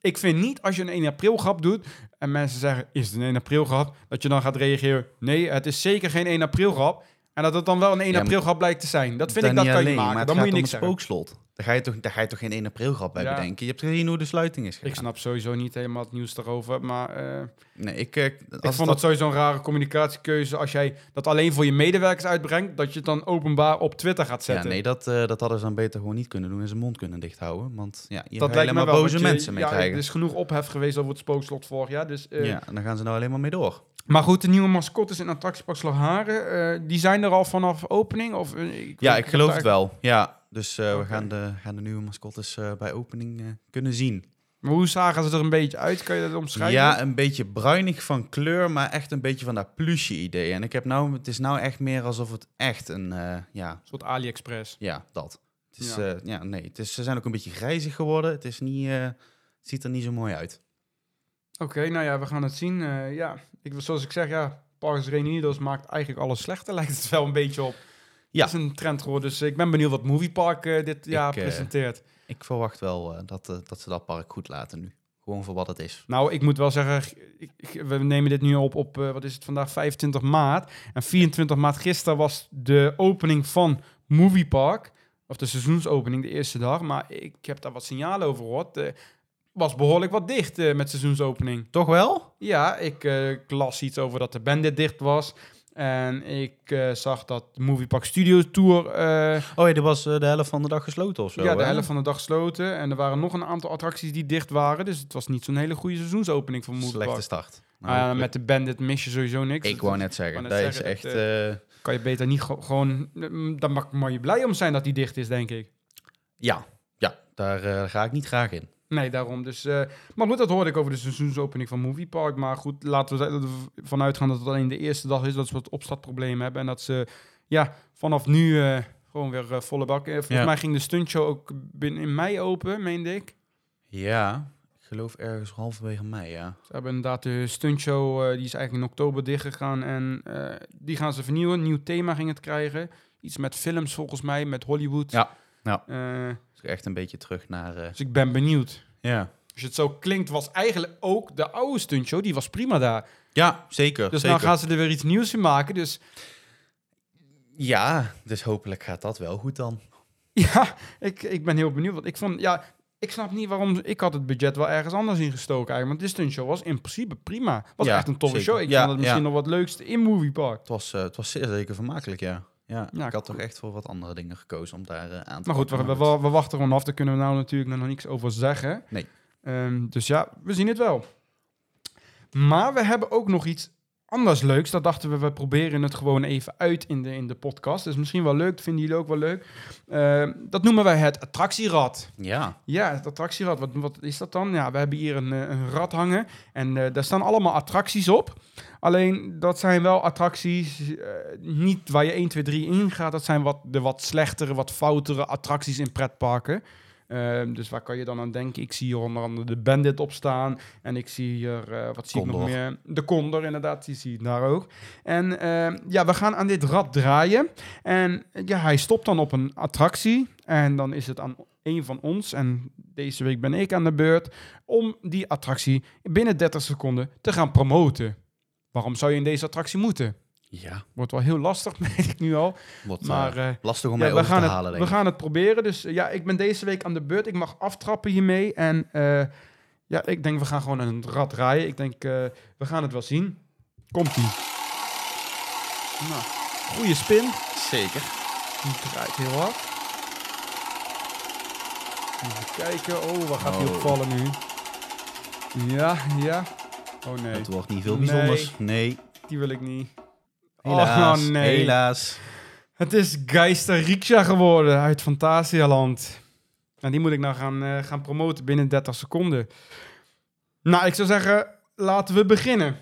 Ik vind niet als je een 1 april grap doet en mensen zeggen, is het een 1 april grap? Dat je dan gaat reageren, nee, het is zeker geen 1 april grap. En dat het dan wel een 1 Ja, april grap blijkt te zijn. Dat vind ik, dat kan je maken. Maar Dan moet je niks spookslot. Daar ga, je toch, daar ga je toch geen 1 april grap bij Ja. bedenken. Je hebt gezien hoe de sluiting is gegaan. Ik snap sowieso niet helemaal het nieuws daarover, maar eh, Nee, ik, eh, ik als vond dat, het sowieso een rare communicatiekeuze als jij dat alleen voor je medewerkers uitbrengt, dat je het dan openbaar op Twitter gaat ja, zetten. nee, dat, eh, dat hadden ze dan beter gewoon niet kunnen doen en zijn mond kunnen dicht houden. Want ja, je dat lijkt alleen maar boze je- mensen mee ja, krijgen. Er is genoeg ophef geweest over het spookslot vorig jaar. Dus, ja, dan gaan ze nou alleen maar mee door. Maar goed, de nieuwe mascottes in Attractiepark Slagharen, die zijn er al vanaf opening? Of, Ja, ik geloof het wel. Ja, dus eh, we gaan de, gaan de nieuwe mascottes eh, bij opening eh, kunnen zien. Maar hoe zagen ze er een beetje uit? Kan je dat omschrijven? Ja, een beetje bruinig van kleur, maar echt een beetje van dat plusje idee. En ik heb nou, het is nou echt meer alsof het echt een, ja, Een soort AliExpress. ja, dat. Het is, Ja. ja. ja, nee, het is, ze zijn ook een beetje grijzig geworden. Het is niet, het ziet er niet zo mooi uit. Oké, nou ja, we gaan het zien. Ja, ik, zoals ik zeg, ja, Parks Reunidos maakt eigenlijk alles slechter, *laughs* lijkt het wel een beetje op. Ja. Dat is een trend geworden, dus ik ben benieuwd wat Movie Park eh, dit jaar eh, presenteert. Ik verwacht wel eh, dat, dat ze dat park goed laten nu. Gewoon voor wat het is. Nou, ik moet wel zeggen, ik, we nemen dit nu op op, wat is het vandaag, 25 maart. En 24 maart gisteren was de opening van Movie Park. Of de seizoensopening, de eerste dag. Maar ik heb daar wat signalen over gehoord. Eh, was behoorlijk wat dicht eh, met seizoensopening. Toch wel? Ja, ik ik las iets over dat de Bandit dicht was. En ik eh, zag dat de Movie Park Studio Tour... eh, Oh ja, die was eh, de helft van de dag gesloten of zo. ja, de hè? helft van de dag gesloten. En er waren nog een aantal attracties die dicht waren. Dus het was niet zo'n hele goede seizoensopening van Movie Slechte start. Nou hopelijk. met de Bandit mis je sowieso niks. ik wou net zeggen, net dat zeggen, is echt... dat, Kan je beter niet ge- gewoon... mm, Daar mag, mag je blij om zijn dat die dicht is, denk ik. ja, ja daar ga ik niet graag in. Nee, daarom. Dus, eh, maar goed, dat hoorde ik over de seizoensopening van Movie Park. Maar goed, laten we er ervan uitgaan dat het alleen de eerste dag is dat ze wat opstartproblemen hebben. En dat ze ja, vanaf nu eh, gewoon weer eh, volle bak. volgens Ja. mij ging de stuntshow ook binnen in mei open, meende ik. Ja, ik geloof ergens halverwege mei, ja. Ze hebben inderdaad de stuntshow, die is eigenlijk in oktober dichtgegaan. En die gaan ze vernieuwen. Een nieuw thema ging het krijgen. Iets met films volgens mij, met Hollywood. Ja, ja. Dus echt een beetje terug naar... eh, dus ik ben benieuwd. ja. Als het zo klinkt, was eigenlijk ook de oude stuntshow, die was prima daar. ja, zeker. Dus zeker. nou gaan ze er weer iets nieuws in maken. Dus Ja, dus hopelijk gaat dat wel goed dan. *laughs* ja, ik, ik ben heel benieuwd. Want ik vond, ja, ik snap niet waarom. Ik had het budget wel ergens anders ingestoken eigenlijk. Want de stuntshow was in principe prima. Was Ja, echt een toffe zeker. show. Ik Ja, vond het misschien ja. nog wat leukste in Movie Park. Het was, eh, het was zeer zeker vermakelijk, ja. Ja, Ja, ik had toch echt voor wat andere dingen gekozen om daar eh, aan te Maar goed, we, pakken. we, we, we wachten gewoon af. Daar kunnen we nou natuurlijk nog niks over zeggen. Nee. Ehm, dus ja, we zien het wel. Maar we hebben ook nog iets anders leuks. Dat dachten we, we proberen het gewoon even uit in de, in de podcast. Dus misschien wel leuk, vinden jullie ook wel leuk. Ehm, dat noemen wij het attractierad. Ja, Ja, het attractierad. Wat, wat is dat dan? Ja, we hebben hier een, eh, een rad hangen. En eh, daar staan allemaal attracties op. Alleen, dat zijn wel attracties, eh, niet waar je 1, 2, 3 in gaat. Dat zijn wat, de wat slechtere, wat foutere attracties in pretparken. Ehm, dus waar kan je dan aan denken? Ik zie hier onder andere de Bandit op staan. En ik zie hier, eh, wat zie ik nog meer? De Condor, inderdaad, die zie je daar ook. En ehm, ja, we gaan aan dit rad draaien. En ja, hij stopt dan op een attractie. En dan is het aan een van ons, en deze week ben ik aan de beurt, om die attractie binnen 30 seconden te gaan promoten. Waarom zou je in deze attractie moeten? Ja. Wordt wel heel lastig, *laughs* weet ik nu al. Maar eh, eh, lastig om ja, mij we, over te het, halen, we denk ik. gaan het proberen. Dus eh, ja, ik ben deze week aan de beurt. Ik mag aftrappen hiermee. En ja, ik denk we gaan gewoon een rad draaien. Ik denk, we gaan het wel zien. Komt-ie. Nou, goede spin. Zeker. Die draait heel hard. Even kijken. Oh, waar gaat hij Oh. op vallen nu? Ja, ja. Oh nee, Het wordt niet veel Nee. bijzonders. Nee, die wil ik niet. Helaas. Oh nee. Helaas. Het is Geister Riksha geworden uit Fantasialand. En die moet ik nou gaan, eh, gaan promoten binnen 30 seconden. Nou, ik zou zeggen, laten we beginnen.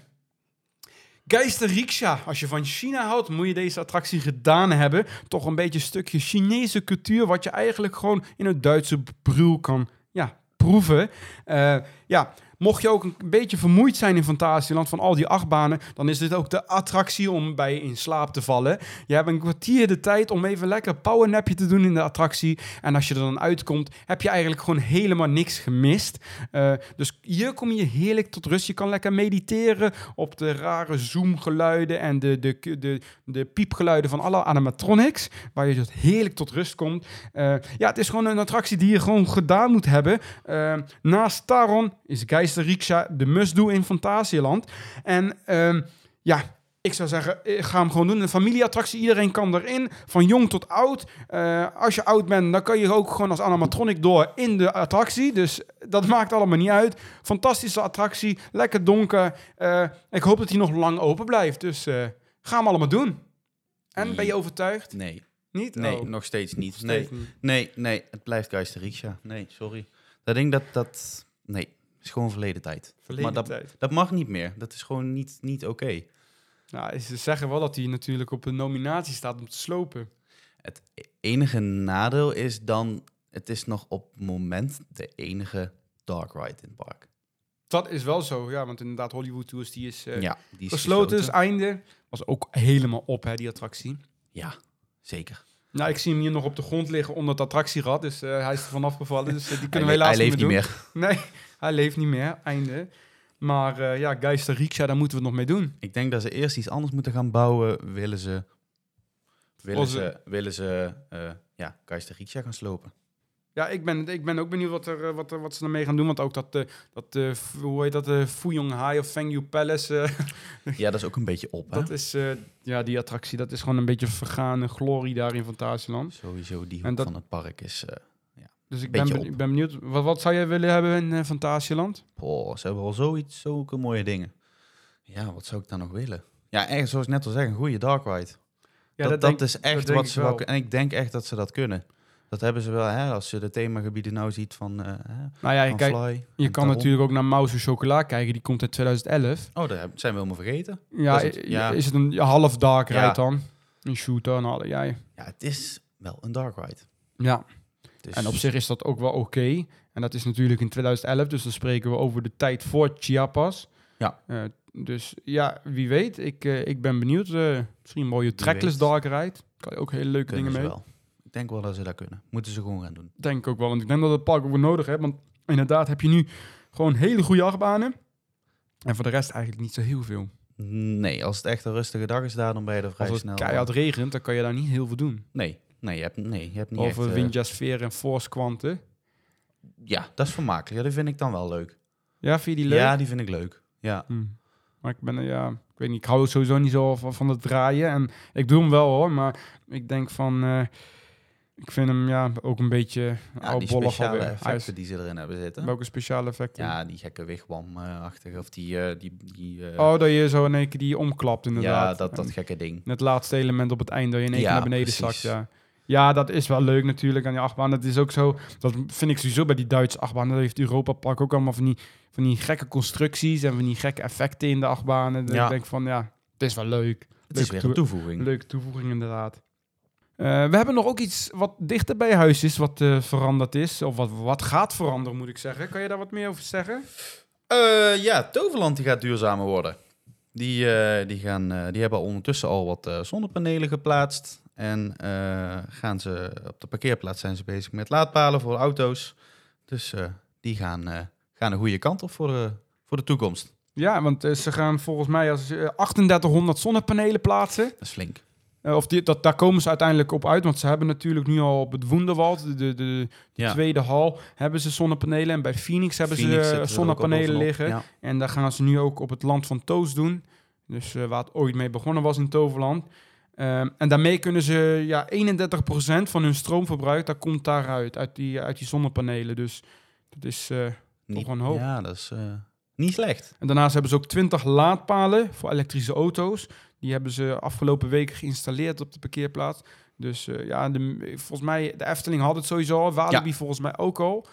Geister Riksha. Als je van China houdt, moet je deze attractie gedaan hebben. Toch een beetje een stukje Chinese cultuur, wat je eigenlijk gewoon in het Duitse brul kan ja, proeven. Eh, ja, mocht je ook een beetje vermoeid zijn in Fantasieland van al die achtbanen, dan is dit ook de attractie om bij in slaap te vallen. Je hebt een kwartier de tijd om even lekker powernapje te doen in de attractie. En als je er dan uitkomt, heb je eigenlijk gewoon helemaal niks gemist. Eh, dus hier kom je heerlijk tot rust. Je kan lekker mediteren op de rare zoomgeluiden en de, de, de, de piepgeluiden van alle animatronics. Waar je dus heerlijk tot rust komt. Eh, ja, het is gewoon een attractie die je gewoon gedaan moet hebben. Eh, naast Taron is Geister Riksha de must-do in Fantasieland. En ehm, ja, ik zou zeggen, eh, ga hem gewoon doen. Een familieattractie, iedereen kan erin, van jong tot oud. Eh, als je oud bent, dan kan je ook gewoon als animatronic door in de attractie. Dus dat *laughs* maakt allemaal niet uit. Fantastische attractie, lekker donker. Eh, ik hoop dat hij nog lang open blijft. Dus eh, ga hem allemaal doen. En ben je overtuigd? Nee, Niet? nee, Oh, nog steeds niet. steeds Nee, niet. nee, nee, het blijft Geister. Nee, sorry. Dat ding dat, dat, nee, is gewoon verleden tijd. Verleden maar dat, tijd. dat mag niet meer. Dat is gewoon niet, niet oké. Nou, ze zeggen wel dat hij natuurlijk op een nominatie staat om te slopen. Het enige nadeel is dan, het is nog op het moment de enige dark ride in het park. Dat is wel zo, ja. Want inderdaad, Hollywood Tours die is eh, ja, die is gesloten. is einde. Was ook helemaal op, hè, die attractie. Ja, zeker. Nou, ik zie hem hier nog op de grond liggen onder het attractierad. Dus eh, hij is er vanaf gevallen. Dus eh, die kunnen we helaas hij leeft niet niet meer meer. Nee, hij leeft niet meer. Einde. Maar eh, ja, Geister Riksha, daar moeten we het nog mee doen. Ik denk dat ze eerst iets anders moeten gaan bouwen. Willen ze, willen Onze- ze, willen ze uh, ja, Geister Riksha gaan slopen. Ja, ik ben, ik ben ook benieuwd wat, er, eh, wat, er, wat ze ermee gaan doen. Want ook dat, eh, dat eh, hoe heet dat, uh, Fuyong Hai of Fengyu Palace... eh, *laughs* Ja, dat is ook een beetje op, hè? dat is, eh, ja, die attractie, dat is gewoon een beetje vergane glorie daar in Fantasieland. Sowieso, die En hoek dat- van het park is... eh Dus ik ben, ben, ben benieuwd, wat, wat zou jij willen hebben in uh, Fantasieland? Poh, ze hebben wel zoiets, zulke mooie dingen. Ja, wat zou ik dan nog willen? Ja, echt, zoals ik net al zeg, een goede dark ride. Ja, dat, dat, denk- is echt wat ze wel. En ik denk echt dat ze dat kunnen. Dat hebben ze wel, hè, als je de themagebieden nou ziet van, eh, hè, Nou ja, van kijk, Fly. je kan Taron. natuurlijk ook naar Mouse Chocola kijken. Die komt in 2011. Oh, dat heb- zijn we helemaal vergeten. Ja, is het, i- ja. is het een half dark Ja. ride dan? Een shooter en alle, ja. Ja, het is wel een dark ride. ja. Is- En op zich is dat ook wel oké. En dat is natuurlijk in 2011, dus dan spreken we over de tijd voor Chiapas. Ja. Eh, dus ja, wie weet. Ik, eh, ik ben benieuwd. eh, misschien een mooie trackless dark ride. Kan je ook hele leuke kunnen dingen mee. wel. Ik denk wel dat ze dat kunnen. Moeten ze gewoon gaan doen. Denk ook wel. Want ik denk dat het park ook wel nodig heeft. Want inderdaad heb je nu gewoon hele goede achtbanen. En voor de rest eigenlijk niet zo heel veel. Nee, als het echt een rustige dag is daar, dan ben je er vrij Als het snel. keihard regent, dan kan je daar niet heel veel doen. Nee, nee, je hebt, nee, je hebt niet echt... uh, eh, en Force Quanten. ja, dat is vermakelijk. Ja, die vind ik dan wel leuk. Ja, vind je die leuk? Ja, die vind ik leuk. Ja, Hm. Maar ik ben, er, ja, ik weet niet, ik hou sowieso niet zo van, van het draaien. En ik doe hem wel hoor, maar ik denk van, eh, ik vind hem ja, ook een beetje ja die speciale alweer. Effecten die ze erin hebben zitten. welke speciale effecten? Ja, die gekke wigwam-achtige, of die... eh, die, die eh, Oh, dat je zo in één keer die omklapt inderdaad. ja, dat, dat En gekke ding. Het laatste element op het eind, dat je in één Ja, keer naar beneden precies. zakt, ja. Ja, dat is wel leuk natuurlijk aan die achtbaan. Dat is ook zo, dat vind ik sowieso bij die Duitse achtbaan. Dat heeft Europa Park ook allemaal van die, van die gekke constructies en van die gekke effecten in de achtbanen. Ja. Ik denk van, ja, het is wel leuk. Het is Leuke weer een toevoeging. Leuke toevoeging inderdaad. Eh, we hebben nog ook iets wat dichter bij huis is, wat eh, veranderd is. Of wat, wat gaat veranderen, moet ik zeggen. Kan je daar wat meer over zeggen? Eh, ja, Toverland die gaat duurzamer worden. Die, die, gaan, die hebben ondertussen al wat zonnepanelen geplaatst. En eh, gaan ze, op de parkeerplaats zijn ze bezig met laadpalen voor auto's. Dus eh, die gaan, eh, gaan een goede kant op voor de, voor de toekomst. Ja, want ze gaan volgens mij als eh, 3800 zonnepanelen plaatsen. Dat is flink. Of die, dat, daar komen ze uiteindelijk op uit, want ze hebben natuurlijk nu al op het Woenderwald, de, de, de Ja. tweede hal, hebben ze zonnepanelen. En bij Phoenix hebben Phoenix ze zonnepanelen liggen. Ja. En daar gaan ze nu ook op het land van Toos doen. Dus waar het ooit mee begonnen was in Toverland. Ehm, en daarmee kunnen ze ja, 31% van hun stroomverbruik, dat komt daaruit, uit die, uit die zonnepanelen. Dus dat is... eh, Niet, een hoop. Ja, dat is eh, niet slecht. en daarnaast hebben ze ook 20 laadpalen voor elektrische auto's. Die hebben ze afgelopen weken geïnstalleerd op de parkeerplaats. Dus eh, ja, de, volgens mij, de Efteling had het sowieso al. Walibi volgens mij ook al.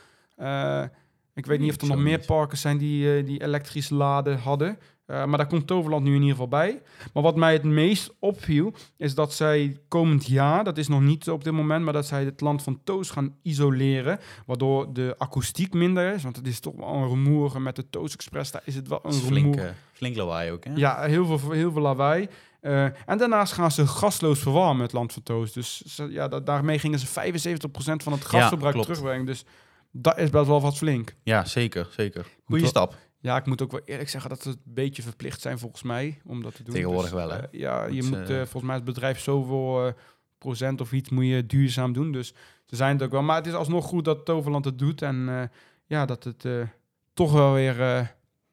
Ik weet niet of er nog meer parken zijn die, eh, die elektrisch laden hadden. Eh, maar daar komt Toverland nu in ieder geval bij. Maar wat mij het meest opviel, is dat zij komend jaar, dat is nog niet op dit moment, maar dat zij het land van Toos gaan isoleren. Waardoor de akoestiek minder is. Want het is toch wel een rumoer met de Toos Express. Daar is het wel een is flink, rumoer. flink lawaai ook, hè? Ja, heel veel, heel veel lawaai. Eh, en daarnaast gaan ze gasloos verwarmen, het land van Toos. Dus ze- ja, da- daarmee gingen ze 75% van het gasverbruik terugbrengen. Dus dat is best wel wat flink. Ja, zeker, zeker. Goeie stap. Ja, ik moet ook wel eerlijk zeggen dat ze een beetje verplicht zijn volgens mij om dat te doen. Tegenwoordig Dus, wel, hè? eh, ja, je moet eh, eh, volgens mij het bedrijf zoveel procent of iets moet je duurzaam doen. Dus ze zijn het ook wel. Maar het is alsnog goed dat Toverland het doet. En ja, dat het toch wel weer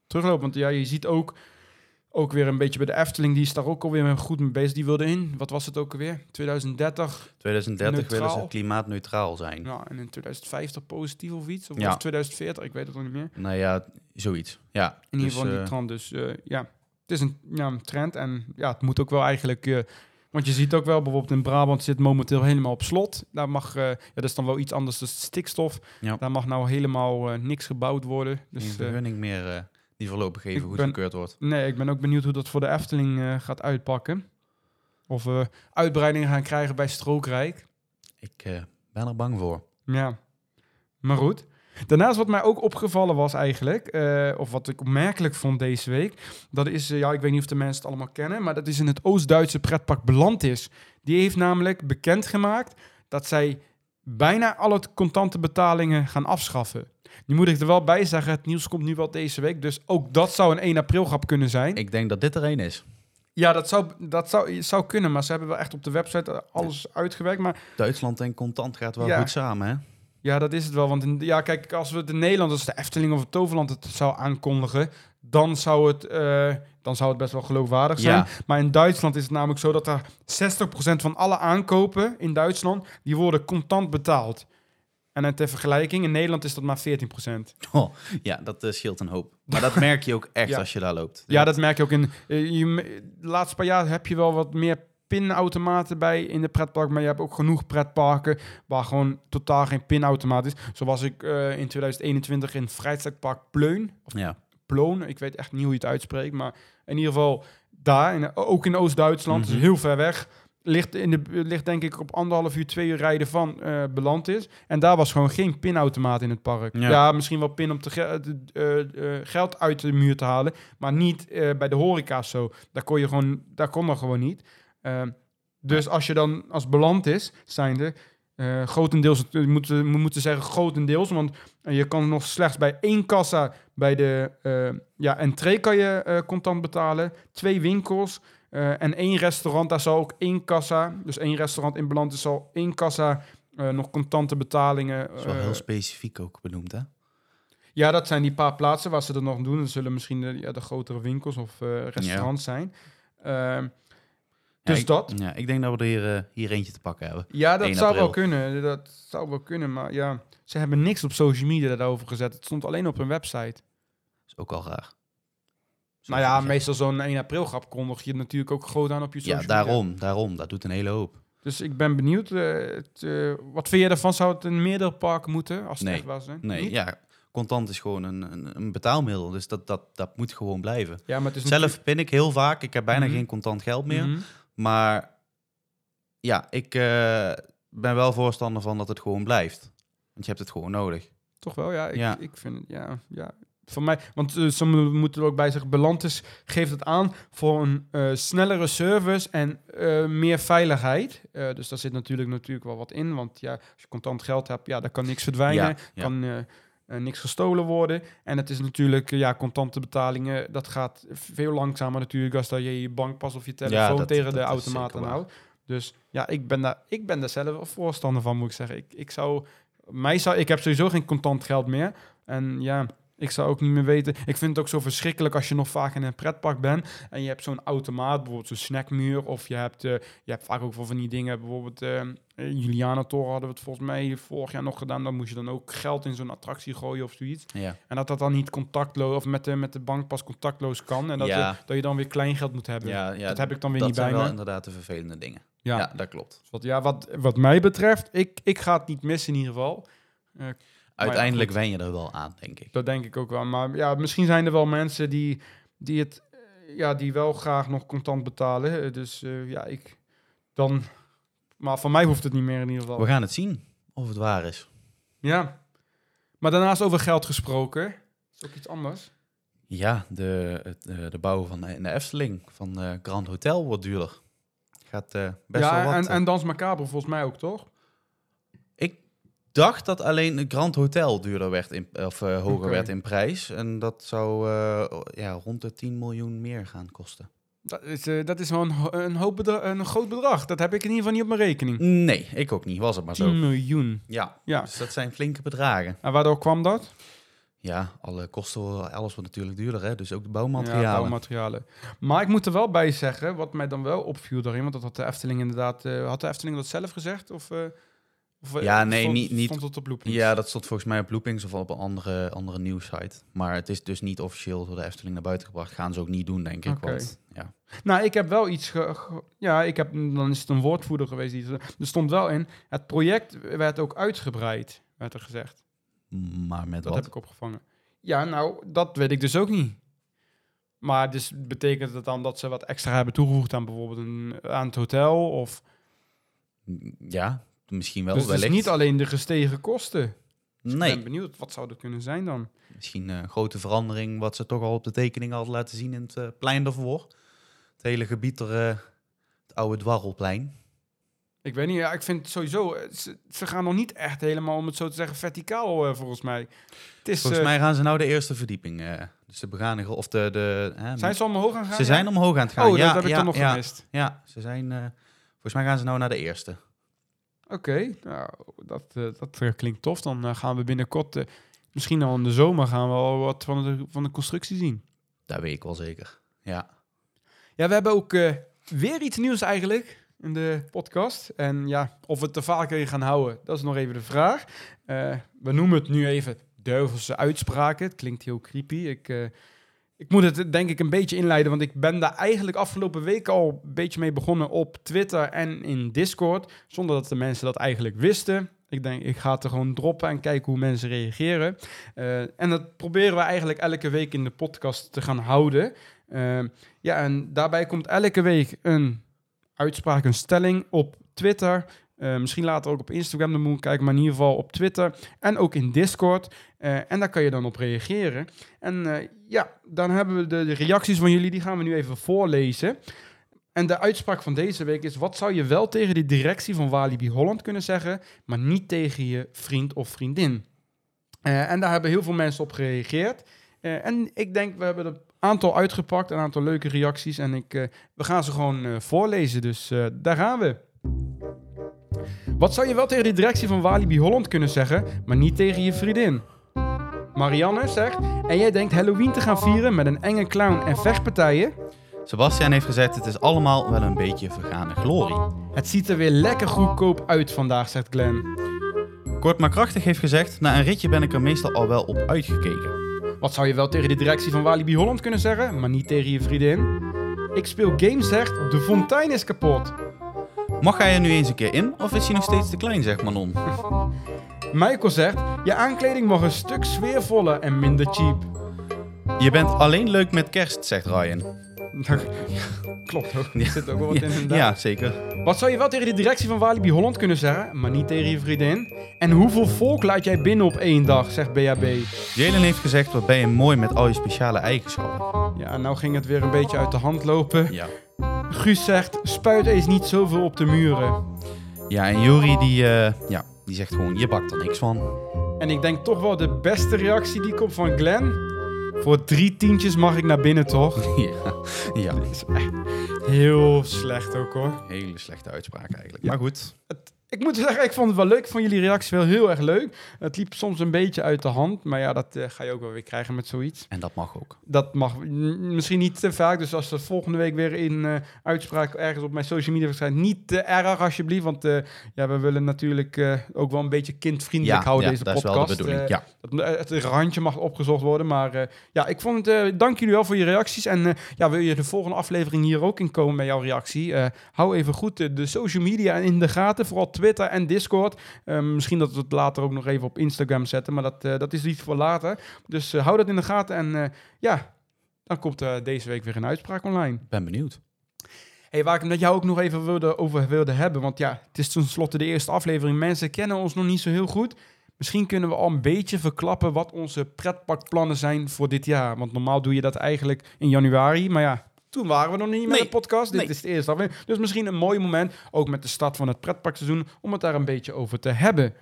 terugloopt. Want ja, je ziet ook, ook weer een beetje bij de Efteling. Die is daar ook alweer goed mee bezig. Die wilde in, wat was het ook alweer? 2030. 2030 willen ze klimaatneutraal zijn. Ja, en in 2050 positief of iets. Of, Ja. of 2040, ik weet het nog niet meer. Nou ja, zoiets. Ja, In ieder dus, geval die eh, trend. Dus eh, ja, het is een, ja, een trend. En ja, het moet ook wel eigenlijk... eh, want je ziet ook wel, bijvoorbeeld in Brabant zit momenteel helemaal op slot. Daar mag, eh, ja, dat is dan wel iets anders dan stikstof. Ja. Daar mag nou helemaal eh, niks gebouwd worden. geen Dus eh, vergunning meer eh, die voorlopig even ben- goedgekeurd wordt. nee, ik ben ook benieuwd hoe dat voor de Efteling eh, gaat uitpakken. Of we uitbreidingen gaan krijgen bij Strookrijk. Ik eh, ben er bang voor. Ja, maar goed. Daarnaast wat mij ook opgevallen was eigenlijk, eh, of wat ik opmerkelijk vond deze week, dat is, ja, ik weet niet of de mensen het allemaal kennen, maar dat is in het Oost-Duitse pretpark Belandis. Die heeft namelijk bekendgemaakt dat zij bijna alle contante betalingen gaan afschaffen. Nu moet ik er wel bij zeggen, het nieuws komt nu wel deze week, dus ook dat zou een 1 april grap kunnen zijn. Ik denk dat dit er één is. Ja, dat zou, dat zou, zou kunnen, maar ze hebben wel echt op de website alles uitgewerkt, maar Duitsland en contant gaat wel Ja. goed samen, hè? Ja, dat is het wel. Want in, ja, kijk, als we het in Nederland, als de Efteling of het Toverland het zou aankondigen, dan zou het, eh, dan zou het best wel geloofwaardig zijn. Ja. Maar in Duitsland is het namelijk zo dat er 60% van alle aankopen in Duitsland, die worden contant betaald. En ter vergelijking, in Nederland is dat maar 14%. Oh, ja, dat eh, scheelt een hoop. Maar dat merk je ook *laughs* echt Ja. als je daar loopt. Ja, dat merk je ook in... eh, je, de laatste paar jaar heb je wel wat meer pinautomaten bij in de pretpark, maar je hebt ook genoeg pretparken waar gewoon totaal geen pinautomaat is. Zoals ik eh, in 2021 in Vrijstadspark Pleun, Ja. Ploon, ik weet echt niet hoe je het uitspreekt, maar in ieder geval daar, in, ook in Oost-Duitsland, dus heel ver weg, ligt, in de, ligt denk ik op anderhalf uur, twee uur rijden van eh beland is. En daar was gewoon geen pinautomaat in het park. Ja. Misschien wel pin om te ge- geld uit de muur te halen, maar niet bij de horeca zo. Daar kon je gewoon, daar kon dat gewoon niet. Dus als je dan als beland is, zijnde, eh grotendeels, we moeten, we moeten zeggen grotendeels, want eh, je kan nog slechts bij één kassa bij de eh, ja, entree kan je eh, contant betalen. Twee winkels eh, en één restaurant. Daar zal ook één kassa, dus één restaurant in beland is, zal één kassa eh, nog contante betalingen. Dat is wel eh, heel specifiek ook benoemd, hè? ja, dat zijn die paar plaatsen waar ze dat nog doen. Dat zullen misschien de, ja, de grotere winkels of eh, restaurants zijn. Ja, dus ik- dat. Ja, ik denk dat we er hier, eh, hier eentje te pakken hebben. Ja, dat 1 zou wel kunnen. Dat zou wel kunnen, maar ja, ze hebben niks op social media daarover gezet. Het stond alleen op hun website. is ook al raar. Zo nou ja, meestal zo'n 1 april grap kondig je natuurlijk ook groot aan op je social Ja, media. daarom, daarom. Dat doet een hele hoop. Dus ik ben benieuwd. eh, het, eh, wat vind je ervan? Zou het in meerdere parken moeten? Als het Nee. echt was, hè? Nee, Niet? ja, contant is gewoon een, een, een betaalmiddel. Dus dat, dat, dat moet gewoon blijven. Ja, maar het is Zelf pin ik heel vaak. Ik heb bijna Mhm. geen contant geld meer. Mhm. Maar ja, ik eh, ben wel voorstander van dat het gewoon blijft. Want je hebt het gewoon nodig. Toch wel, ja. Ik, Ja. ik vind het, ja, ja. Voor mij, want uh, sommigen moeten er ook bij zeggen, Belantis geeft het aan voor een eh, snellere service en eh, meer veiligheid. Eh, dus daar zit natuurlijk, natuurlijk wel wat in, want ja, als je contant geld hebt, ja, dan kan niks verdwijnen, Ja, ja. kan eh, eh, niks gestolen worden. En het is natuurlijk, eh, ja, contante betalingen, dat gaat veel langzamer natuurlijk als dat je je bankpas of je telefoon dat- tegen dat de automaat aanhoudt. Dus ja, ik ben daar, ik ben daar zelf voorstander van, moet ik zeggen. Ik, ik zou, mij zou, ik heb sowieso geen contant geld meer. En ja, ik zou ook niet meer weten. Ik vind het ook zo verschrikkelijk als je nog vaak in een pretpark bent en je hebt zo'n automaat, bijvoorbeeld zo'n snackmuur, of je hebt, eh, je hebt vaak ook wel van die dingen, bijvoorbeeld eh Juliana-toren hadden we het volgens mij vorig jaar nog gedaan. Dan moest je dan ook geld in zo'n attractie gooien of zoiets. Ja. En dat dat dan niet contactloos, of met de, met de bankpas contactloos kan. En dat, Ja. je, dat je dan weer kleingeld moet hebben. Ja, ja, dat heb ik dan weer dat niet zijn bij wel me. inderdaad de vervelende dingen. Ja. Ja, dat klopt. Dus Wat, ja, wat, wat mij betreft, ik, ik ga het niet missen in ieder geval. Uiteindelijk wen je er wel aan, denk ik. Dat denk ik ook wel. Maar ja, misschien zijn er wel mensen die, die het ja, die wel graag nog contant betalen. Eh, Dus eh, ja, ik dan. Maar voor mij hoeft het niet meer in ieder geval. We gaan het zien of het waar is. Ja. Maar daarnaast over geld gesproken. is ook iets anders. Ja, de, het, eh, de bouw van de, in de Efteling van Grand Hotel wordt duurder. Gaat best ja, wel wat. en, en Dans Macabre volgens mij ook, toch? Dacht dat alleen het Grand Hotel duurder werd in, of eh, hoger werd in prijs. En dat zou eh, ja, rond de 10 miljoen meer gaan kosten. Dat is, eh, dat is wel een, ho- een, hoop bedra- een groot bedrag. Dat heb ik in ieder geval niet op mijn rekening. Nee, ik ook niet. Was het maar 10 zo. miljoen. Ja, Ja. dus dat zijn flinke bedragen. En waardoor kwam dat? Ja, alle kosten, alles wordt natuurlijk duurder, hè? dus ook de bouwmaterialen. Ja, bouwmaterialen. Maar ik moet er wel bij zeggen, wat mij dan wel opviel daarin, want dat had de Efteling inderdaad... had de Efteling dat zelf gezegd? Of, of eh, Ja, nee, stond, niet- niet- Stond het op loopings? Ja, dat stond volgens mij op Loopings of op een andere, andere nieuwssite. Maar het is dus niet officieel door de Efteling naar buiten gebracht. Gaan ze ook niet doen, denk ik. Oké. Want, ja. Nou, ik heb wel iets... Ge, ge- ja, ik heb, dan is het een woordvoerder geweest. Die, er stond wel in, het project werd ook uitgebreid, werd er gezegd. Maar met Dat wat? heb ik opgevangen. Ja, nou, dat weet ik dus ook niet. Maar dus betekent het dan dat ze wat extra hebben toegevoegd aan bijvoorbeeld een, aan het hotel? Of, Ja, misschien wel dus het wellicht. is niet alleen de gestegen kosten. Dus Ik nee, ben benieuwd, wat zou er kunnen zijn dan? misschien een grote verandering wat ze toch al op de tekening hadden laten zien in het eh, plein daarvoor. Het hele gebied er, eh, het oude dwarrelplein. Ik weet niet, ja, ik vind het sowieso... eh, Ze, ze gaan nog niet echt helemaal, om het zo te zeggen, verticaal eh, volgens mij. Het is, Volgens eh, mij gaan ze nou de eerste verdieping, eh, dus de begane of de... de Zijn ze allemaal hoog gaan gaan? ze ja? zijn omhoog aan het gaan. Oh, ja, dat heb ik ja, dan nog gemist. Ja, ze zijn... eh, volgens mij gaan ze nou naar de eerste. Oké, nou, dat, eh, dat eh, klinkt tof. Dan eh, gaan we binnenkort, eh, misschien al in de zomer, gaan we al wat van de, van de constructie zien. Dat weet ik wel zeker. Ja. Ja, we hebben ook eh, weer iets nieuws eigenlijk in de podcast. En ja, of we het te vaker in gaan houden, dat is nog even de vraag. Eh, we noemen het nu even duivelse uitspraken. Het klinkt heel creepy. Ik, eh, ik moet het denk ik een beetje inleiden, want ik ben daar eigenlijk afgelopen week al een beetje mee begonnen op Twitter en in Discord, zonder dat de mensen dat eigenlijk wisten. Ik denk, ik ga het er gewoon droppen en kijken hoe mensen reageren. Eh, en dat proberen we eigenlijk elke week in de podcast te gaan houden. Eh, ja, en daarbij komt elke week een uitspraak, een stelling op Twitter. Eh, misschien later ook op Instagram, dan moet ik kijken, maar in ieder geval op Twitter en ook in Discord. Eh, en daar kan je dan op reageren. En eh, ja, dan hebben we de, reacties van jullie, die gaan we nu even voorlezen. En de uitspraak van deze week is: wat zou je wel tegen de directie van Walibi Holland kunnen zeggen, maar niet tegen je vriend of vriendin? En daar hebben heel veel mensen op gereageerd. En ik denk, we hebben een aantal uitgepakt, een aantal leuke reacties. En ik, we gaan ze gewoon voorlezen, dus daar gaan we. Wat zou je wel tegen de directie van Walibi Holland kunnen zeggen, maar niet tegen je vriendin? Marianne zegt, en jij denkt Halloween te gaan vieren met een enge clown en vechtpartijen? Sebastian heeft gezegd, het is allemaal wel een beetje vergane glorie. Het ziet er weer lekker goedkoop uit vandaag, zegt Glenn. Kort maar krachtig heeft gezegd, na een ritje ben ik er meestal al wel op uitgekeken. Wat zou je wel tegen de directie van Walibi Holland kunnen zeggen, maar niet tegen je vriendin? Ik speel games, zegt, de fontein is kapot. Mag hij er nu eens een keer in, of is hij nog steeds te klein, zegt Manon? *laughs* Michael zegt, je aankleding mag een stuk sfeervoller en minder cheap. Je bent alleen leuk met kerst, zegt Ryan. *laughs* Klopt ook, er zit ook wel wat in inderdaad. Ja, zeker. Wat zou je wel tegen de directie van Walibi Holland kunnen zeggen, maar niet tegen je vriendin? En hoeveel volk laat jij binnen op één dag, zegt BHB. Jalen heeft gezegd, wat ben je mooi met al je speciale eigenschappen. Ja, nou ging het weer een beetje uit de hand lopen. Ja. Guus zegt, spuit eens niet zoveel op de muren. Ja, en Jori die, eh, ja, die zegt gewoon, je bakt er niks van. En ik denk toch wel de beste reactie die komt van Glenn. Voor drie tientjes mag ik naar binnen, toch? *laughs* ja, ja. Dat is echt heel slecht ook, hoor. hele slechte uitspraak eigenlijk. Ja. Maar goed, Ik moet zeggen, ik vond het wel leuk. Ik vond jullie reactie wel heel erg leuk. Het liep soms een beetje uit de hand. Maar ja, dat eh, ga je ook wel weer krijgen met zoiets. en dat mag ook. Dat mag misschien niet te vaak. Dus als er volgende week weer in eh, uitspraak ergens op mijn social media verschijnt, niet te erg alsjeblieft. Want eh, ja, we willen natuurlijk ook wel een beetje kindvriendelijk Ja, houden ja, deze dat is wel de bedoeling. Ja. het, het randje mag opgezocht worden. Maar ja, ik vond het. dank jullie wel voor je reacties. En ja, wil je de volgende aflevering hier ook in komen met jouw reactie? Hou even goed de, de social media in de gaten. Vooral Twitter en Discord. Eh, misschien dat we het later ook nog even op Instagram zetten. Maar dat, eh, dat is iets voor later. Dus eh, hou dat in de gaten. En eh, ja, dan komt eh, deze week weer een uitspraak online. Ben benieuwd. Hey, waar ik het met jou ook nog even wilde, over wilde hebben. Want ja, het is tenslotte de eerste aflevering. Mensen kennen ons nog niet zo heel goed. Misschien kunnen we al een beetje verklappen wat onze pretpakplannen zijn voor dit jaar. Want normaal doe je dat eigenlijk in januari. Maar ja, toen waren we nog niet met Nee. de podcast. Dit Nee. is de eerste aflevering. Dus misschien een mooi moment, ook met de start van het pretpakseizoen, om het daar een beetje over te hebben.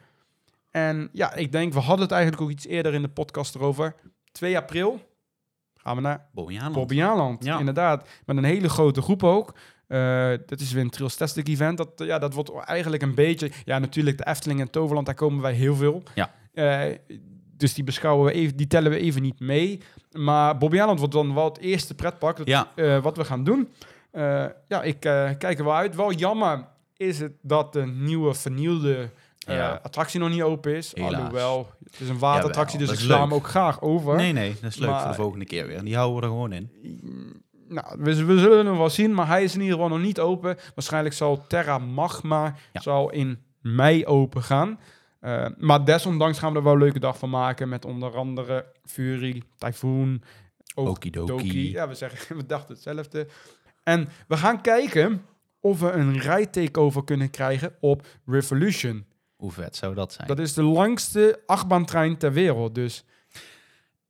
En ja, ik denk, we hadden het eigenlijk ook iets eerder in de podcast erover. 2 april gaan we naar Bobbejaanland. Ja. inderdaad. Met een hele grote groep ook. Dat is weer een Trails event. Dat, ja, dat wordt eigenlijk een beetje... Ja, natuurlijk de Efteling en Toverland, daar komen wij heel veel. Ja. Eh, dus die beschouwen we even, die tellen we even niet mee. Maar Bobbejaanland wordt dan wel het eerste pretpak dat, Ja, eh, wat we gaan doen. Eh, ja, ik eh, kijk er wel uit. Wel jammer is het dat de nieuwe vernieuwde Ja. attractie nog niet open is. Helaas. Alhoewel, het is een waterattractie, dus ik sla hem ook graag over. nee, nee, dat is leuk Maar- voor de volgende keer weer. Die houden we er gewoon in. Nou, we, we zullen hem wel zien, maar hij is in ieder geval nog niet open. Waarschijnlijk zal Terra Magma zal in mei open gaan. Eh, maar desondanks gaan we er wel een leuke dag van maken met onder andere Fury, Typhoon, Okidoki. Doki. Ja, we, zeggen, *laughs* we dachten hetzelfde. En we gaan kijken of we een rijtakeover kunnen krijgen op Revolution. Hoe vet zou dat zijn? Dat is de langste achtbaantrein ter wereld. Dus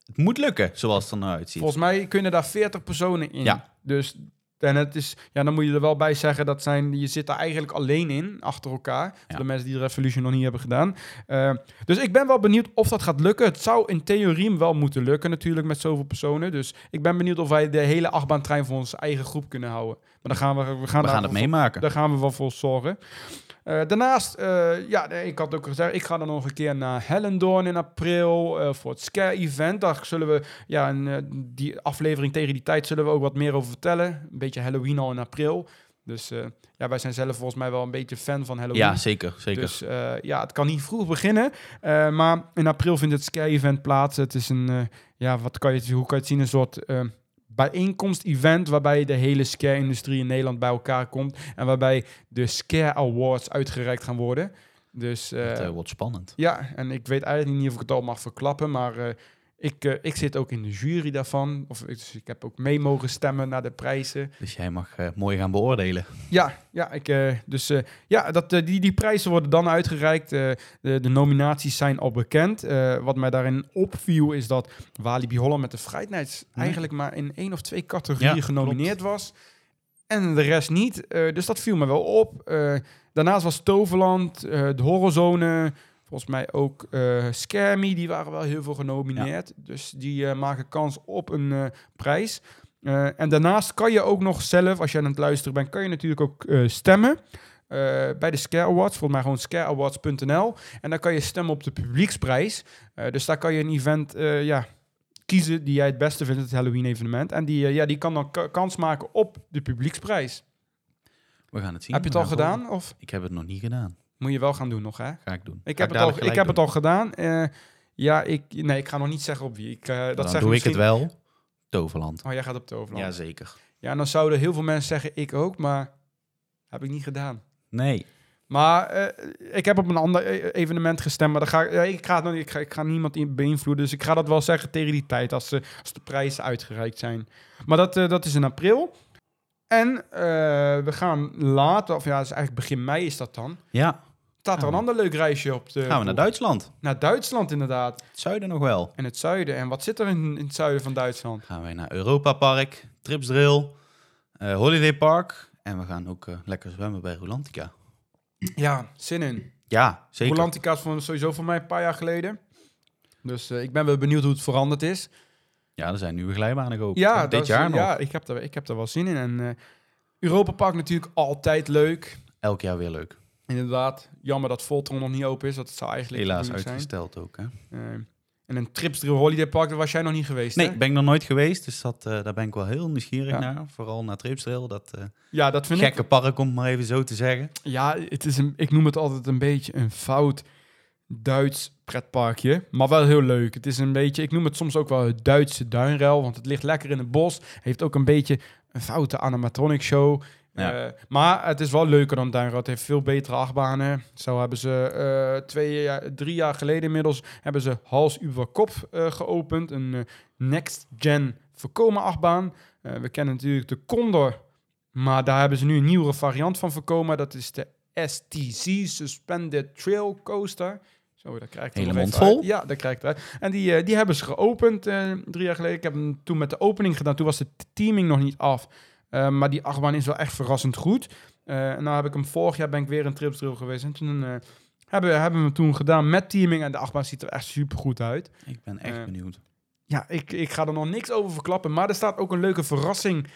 Het moet lukken, zoals het er nou uitziet. Volgens mij kunnen daar 40 personen in. Ja. Dus en het is, ja, dan moet je er wel bij zeggen dat zijn, je zit daar eigenlijk alleen in, achter elkaar. Voor Ja. de mensen die de Revolution nog niet hebben gedaan. Eh, dus ik ben wel benieuwd of dat gaat lukken. Het zou in theorie wel moeten lukken natuurlijk met zoveel personen. Dus ik ben benieuwd of wij de hele achtbaantrein voor onze eigen groep kunnen houden. Maar dan gaan we, we gaan, we gaan het meemaken. daar gaan we wel voor zorgen. Eh, daarnaast, eh, ja, ik had ook gezegd, ik ga dan nog een keer naar Hellendoorn in april eh, voor het Scare Event. Daar zullen we, ja, en, die aflevering tegen die tijd zullen we ook wat meer over vertellen. Een beetje Halloween al in april. Dus ja, wij zijn zelf volgens mij wel een beetje fan van Halloween. Ja, zeker. zeker. Dus ja, het kan niet vroeg beginnen. maar in april vindt het Sky-event plaats. Het is een, ja, wat kan je, hoe kan je het zien? Een soort bijeenkomst-event waarbij de hele scare-industrie in Nederland bij elkaar komt. En waarbij de Scare Awards uitgereikt gaan worden. Dus eh, het eh, wordt spannend. ja, en ik weet eigenlijk niet of ik het al mag verklappen, maar eh, ik, eh, ik zit ook in de jury daarvan. Of, ik- dus ik heb ook mee mogen stemmen naar de prijzen. Dus jij mag eh, mooi gaan beoordelen. Ja, ja, ik, eh, dus, ja dat, die, die prijzen worden dan uitgereikt. De, de nominaties zijn al bekend. Wat mij daarin opviel is dat Walibi Holland met de Nee. eigenlijk maar in één of twee categorieën Ja, genomineerd was. En de rest niet. Dus dat viel me wel op. Daarnaast was Toverland, de Horrorzone, volgens mij ook eh Scare Me, die waren wel heel veel genomineerd. Dus die eh, maken kans op een eh, prijs. Eh, en daarnaast kan je ook nog zelf, als je aan het luisteren bent, kan je natuurlijk ook eh, stemmen. eh, bij de Scare Awards, volgens mij gewoon scareawards.nl. En dan kan je stemmen op de publieksprijs. Eh, dus daar kan je een event eh, ja, kiezen die jij het beste vindt, het Halloween evenement. En die, eh, ja, die kan dan ka- kans maken op de publieksprijs. We gaan het zien. Heb je het al gedaan? Of Ik heb het nog niet gedaan. Moet je wel gaan doen nog, hè? Ga ik doen. Ik heb, het al, ik heb het al gedaan. Eh, ja, ik, nee, ik ga nog niet zeggen op wie. Ik, eh, dat. Dan zeg doe ik het wel. Toverland. Oh, jij gaat op Toverland. Ja, Jazeker. ja, en dan zouden heel veel mensen zeggen, ik ook, maar heb ik niet gedaan. Nee. Maar eh, ik heb op een ander e- evenement gestemd, maar dan ga ik, ja, ik, ga, het nog niet- ik, ga, ik ga niemand in beïnvloeden. Dus ik ga dat wel zeggen tegen die tijd, als, ze, als de prijzen uitgereikt zijn. Maar dat, dat is in april. En we gaan later, of ja, is eigenlijk begin mei is dat dan. Ja, Staat er een ander leuk reisje op de... gaan we naar Duitsland. Naar Duitsland inderdaad. Het zuiden nog wel. In het zuiden. En wat zit er in, in het zuiden van Duitsland? Gaan wij naar Europa Park, Tripsdrill, eh Holiday Park. En we gaan ook eh, lekker zwemmen bij Rolantica. Ja, zin in. Ja, zeker. Rolantica is sowieso voor mij een paar jaar geleden. Dus eh, ik ben wel benieuwd hoe het veranderd is. Ja, er zijn nieuwe glijbanen geopend. Ja, Dit is- jaar nog. Ja, ik heb, er, ik heb er wel zin in. En Europa Park natuurlijk altijd leuk. Elk jaar weer leuk. Inderdaad, jammer dat Voltron nog niet open is. Dat zou eigenlijk Helaas uitgesteld ook. Hè? Eh, en een Tripsdrill Holiday Park, daar was jij nog niet geweest, Nee, hè? ben ik nog nooit geweest. Dus dat, eh, daar ben ik wel heel nieuwsgierig Ja. naar. Vooral naar Tripsdrill. Dat eh, Ja, dat vind gekke park, om het maar even zo te zeggen. ik... Ja, het is een, ik noem het altijd een beetje een fout Duits pretparkje. Maar wel heel leuk. Het is een beetje... Ik noem het soms ook wel het Duitse duinruil. Want het ligt lekker in het bos. Heeft ook een beetje een foute animatronic show. Ja. Eh, maar het is wel leuker dan Duinrad. Het heeft veel betere achtbanen. Zo hebben ze eh, twee jaar, drie jaar geleden inmiddels hebben ze Hals über Kopf eh, geopend. Een next-gen voorkomen achtbaan. We kennen natuurlijk de Condor. Maar daar hebben ze nu een nieuwere variant van voorkomen. Dat is de STC Suspended Trail Coaster. Zo, daar krijg ik Hele mond vol. uit. Ja, daar krijg ik uit. En die, die hebben ze geopend drie jaar geleden. Ik heb hem toen met de opening gedaan. Toen was de teaming nog niet af. Eh, maar die achtbaan is wel echt verrassend goed. Eh en nou heb ik hem vorig jaar ben ik weer een tripsdrill geweest. En toen eh, hebben, hebben we hem toen gedaan met teaming. En de achtbaan ziet er echt super goed uit. Ik ben echt benieuwd. Ja, ik, ik ga er nog niks over verklappen. Maar er staat ook een leuke verrassing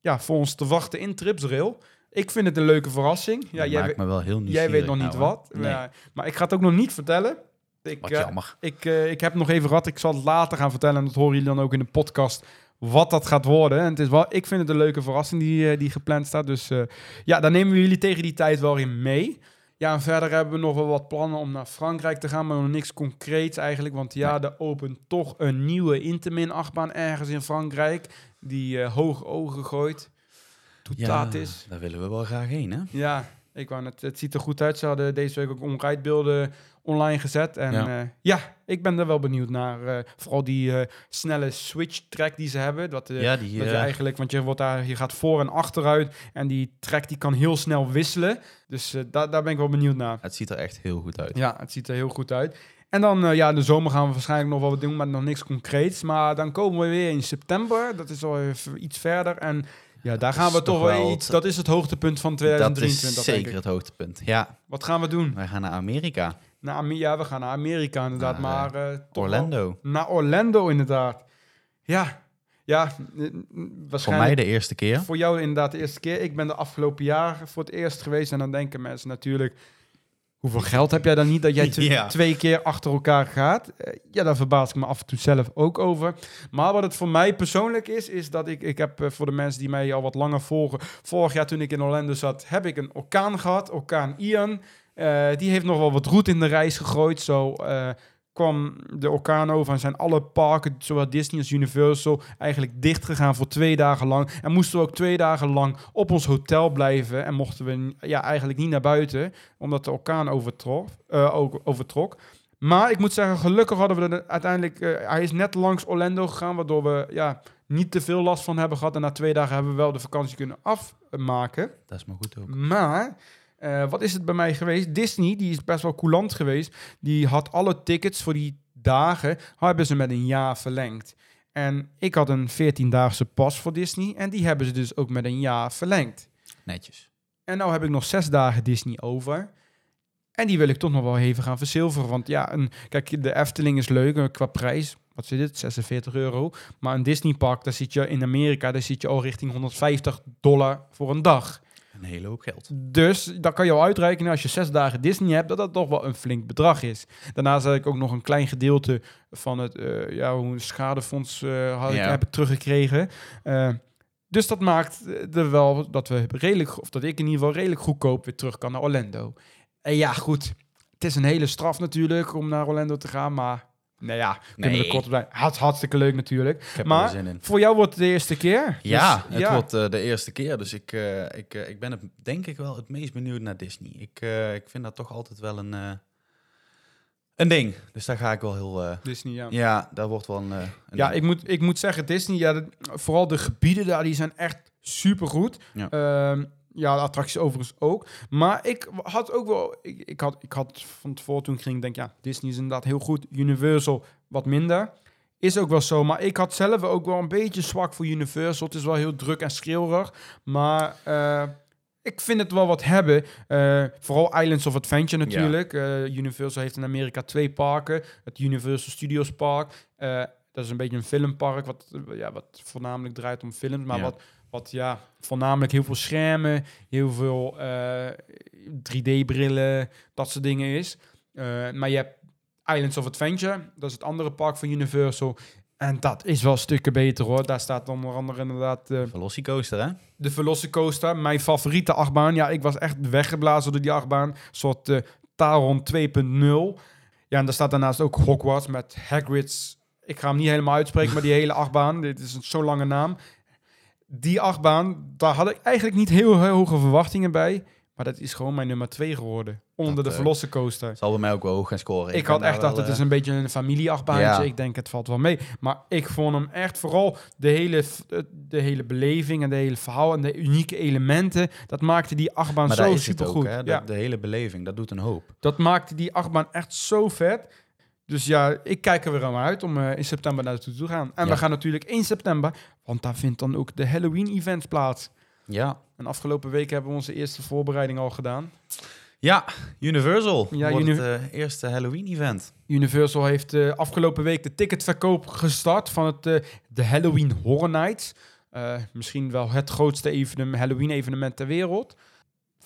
ja, voor ons te wachten in Tripsrail. Ik vind het een leuke verrassing. Ja, jij, me wel heel jij weet nog niet nou, wat. Nee. Maar ik ga het ook nog niet vertellen. Ik, Wat jammer. ik, ik heb nog even wat. Ik zal het later gaan vertellen. En dat horen jullie dan ook in de podcast. Wat dat gaat worden. En het is wel, ik vind het een leuke verrassing die, eh, die gepland staat. Dus eh, ja, daar nemen we jullie tegen die tijd wel in mee. Ja, en verder hebben we nog wel wat plannen om naar Frankrijk te gaan. Maar nog niks concreets eigenlijk. Want ja, er opent toch een nieuwe Intamin achtbaan ergens in Frankrijk. Die eh, hoge ogen gooit. Toetaat Ja, is. daar willen we wel graag heen, hè? Ja, ik wou net, het ziet er goed uit. Ze hadden deze week ook onrijdbeelden online gezet. En Ja. ja, ja ik ben er wel benieuwd naar. eh, vooral die eh, snelle switch track die ze hebben. Dat, eh, ja, die... dat je eh, eigenlijk, want je, wordt daar, je gaat voor en achteruit. En die track die kan heel snel wisselen. Dus eh, daar daar ben ik wel benieuwd naar. Het ziet er echt heel goed uit. Ja, het ziet er heel goed uit. En dan, eh, ja, in de zomer gaan we waarschijnlijk nog wel wat doen, maar nog niks concreets. Maar dan komen we weer in september. Dat is al even iets verder. En ja, daar gaan we toch wel iets. Dat is het hoogtepunt van dat 2023. is denk zeker het hoogtepunt. Ja, Wat gaan we doen? wij gaan naar Amerika. Naar ja, we gaan naar Amerika inderdaad, Naar, maar... eh, wel- Orlando. Naar Orlando inderdaad. Ja, ja, n- Voor waarschijnlijk... mij de eerste keer. Voor jou inderdaad de eerste keer. Ik ben de afgelopen jaar voor het eerst geweest. En dan denken mensen natuurlijk... hoeveel geld heb jij dan niet dat jij *laughs* twee keer achter elkaar gaat? Eh, ja, daar verbaas ik me af en toe zelf ook over. Maar wat het voor mij persoonlijk is, is dat ik, ik heb eh, voor de mensen die mij al wat langer volgen, vorig jaar toen ik in Orlando zat, heb ik een orkaan gehad, orkaan Ian. Eh, die heeft nog wel wat roet in de reis gegooid. Zo kwam de orkaan over en zijn alle parken, zowel Disney als Universal, eigenlijk dicht gegaan voor twee dagen lang. En moesten we ook twee dagen lang op ons hotel blijven. En mochten we ja, eigenlijk niet naar buiten, omdat de orkaan overtrok. eh, ook overtrok. Maar ik moet zeggen, gelukkig hadden we er uiteindelijk... eh, hij is net langs Orlando gegaan, waardoor we ja, niet te veel last van hebben gehad. En na twee dagen hebben we wel de vakantie kunnen afmaken. Dat is maar goed ook. Maar, eh, wat is het bij mij geweest? Disney, die is best wel coulant geweest. Die had alle tickets voor die dagen, hebben ze met een jaar verlengd. En ik had een 14-daagse pas voor Disney. En die hebben ze dus ook met een jaar verlengd. Netjes. En nou heb ik nog zes dagen Disney over. En die wil ik toch nog wel even gaan verzilveren. Want ja, een, kijk, de Efteling is leuk eh, qua prijs. Wat zit het? 46 euro. Maar een Disneypark, daar zit je in Amerika, daar zit je al richting 150 dollar voor een dag. Een hele hoop geld. Dus dat kan je al uitrekenen als je zes dagen Disney hebt, dat dat toch wel een flink bedrag is. Daarnaast heb ik ook nog een klein gedeelte van het eh, ja, hoe een schadefonds eh, had ik, Ja. heb ik teruggekregen. Eh, dus dat maakt er wel dat we redelijk, of dat ik in ieder geval redelijk goedkoop weer terug kan naar Orlando. En ja, goed. Het is een hele straf natuurlijk om naar Orlando te gaan, maar nou ja, kunnen we Nee. er kort blijven. Had hartstikke leuk natuurlijk. Ik heb Maar- er zin in. Voor jou wordt het de eerste keer. Ja, Dus, het wordt eh, de eerste keer. Dus ik, eh, ik, eh, ik ben het, denk ik wel het meest benieuwd naar Disney. Ik, ik vind dat toch altijd wel een, een ding. Dus daar ga ik wel heel... Disney, ja. ja, daar wordt wel een... een Ja, ding. ik moet, ik moet zeggen, Disney, ja, dat- vooral de gebieden daar, die zijn echt supergoed. Ja. Ehm, ja, de attracties overigens ook. Maar ik had ook wel, ik, ik, had, ik had van tevoren toen ik ging, denk ja, Disney is inderdaad heel goed. Universal wat minder. Is ook wel zo, maar ik had zelf ook wel een beetje zwak voor Universal. Het is wel heel druk en schreeuwerig, maar eh, ik vind het wel wat hebben. Eh, vooral Islands of Adventure natuurlijk. Eh, Universal heeft in Amerika twee parken. Het Universal Studios Park. Dat is een beetje een filmpark, wat, ja, wat voornamelijk draait om films, maar Ja. wat, wat ja, voornamelijk heel veel schermen, heel veel eh, 3D-brillen, dat soort dingen is. Eh, maar je hebt Islands of Adventure, dat is het andere park van Universal. En dat is wel stukken beter hoor. Daar staat onder andere inderdaad eh, Velocicoaster, hè? de Velocicoaster, mijn favoriete achtbaan. Ja, ik was echt weggeblazen door die achtbaan. Een soort eh Taron 2.0. Ja, en daar staat daarnaast ook Hogwarts met Hagrid's... Ik ga hem niet helemaal uitspreken, maar die hele achtbaan. Dit is een zo lange naam. Die achtbaan, daar had ik eigenlijk niet heel, heel hoge verwachtingen bij. Maar dat is gewoon mijn nummer 2 geworden. Onder Dat, de eh, Velocicoaster. Zal bij mij ook wel hoog gaan scoren. Ik, had echt gedacht, het is eh, een beetje een familieachtbaantje. Ja. Ik denk, het valt wel mee. Maar ik vond hem echt vooral de hele, eh, de hele beleving en de hele verhaal en de unieke elementen. Dat maakte die achtbaan Maar zo ook, supergoed. hè? De, Ja, de hele beleving, dat doet een hoop. dat maakte die achtbaan echt zo vet. Dus ja, ik kijk er weer aan uit om eh, in september naartoe te gaan. En Ja. we gaan natuurlijk in september, want daar vindt dan ook de Halloween-events plaats. Ja. En afgelopen week hebben we onze eerste voorbereiding al gedaan. Ja, Universal. Ja, wordt Uni- het eh, eerste Halloween-event. Universal heeft eh, afgelopen week de ticketverkoop gestart van het, de Halloween Horror Nights. Misschien wel het grootste evenem- Halloween-evenement ter wereld.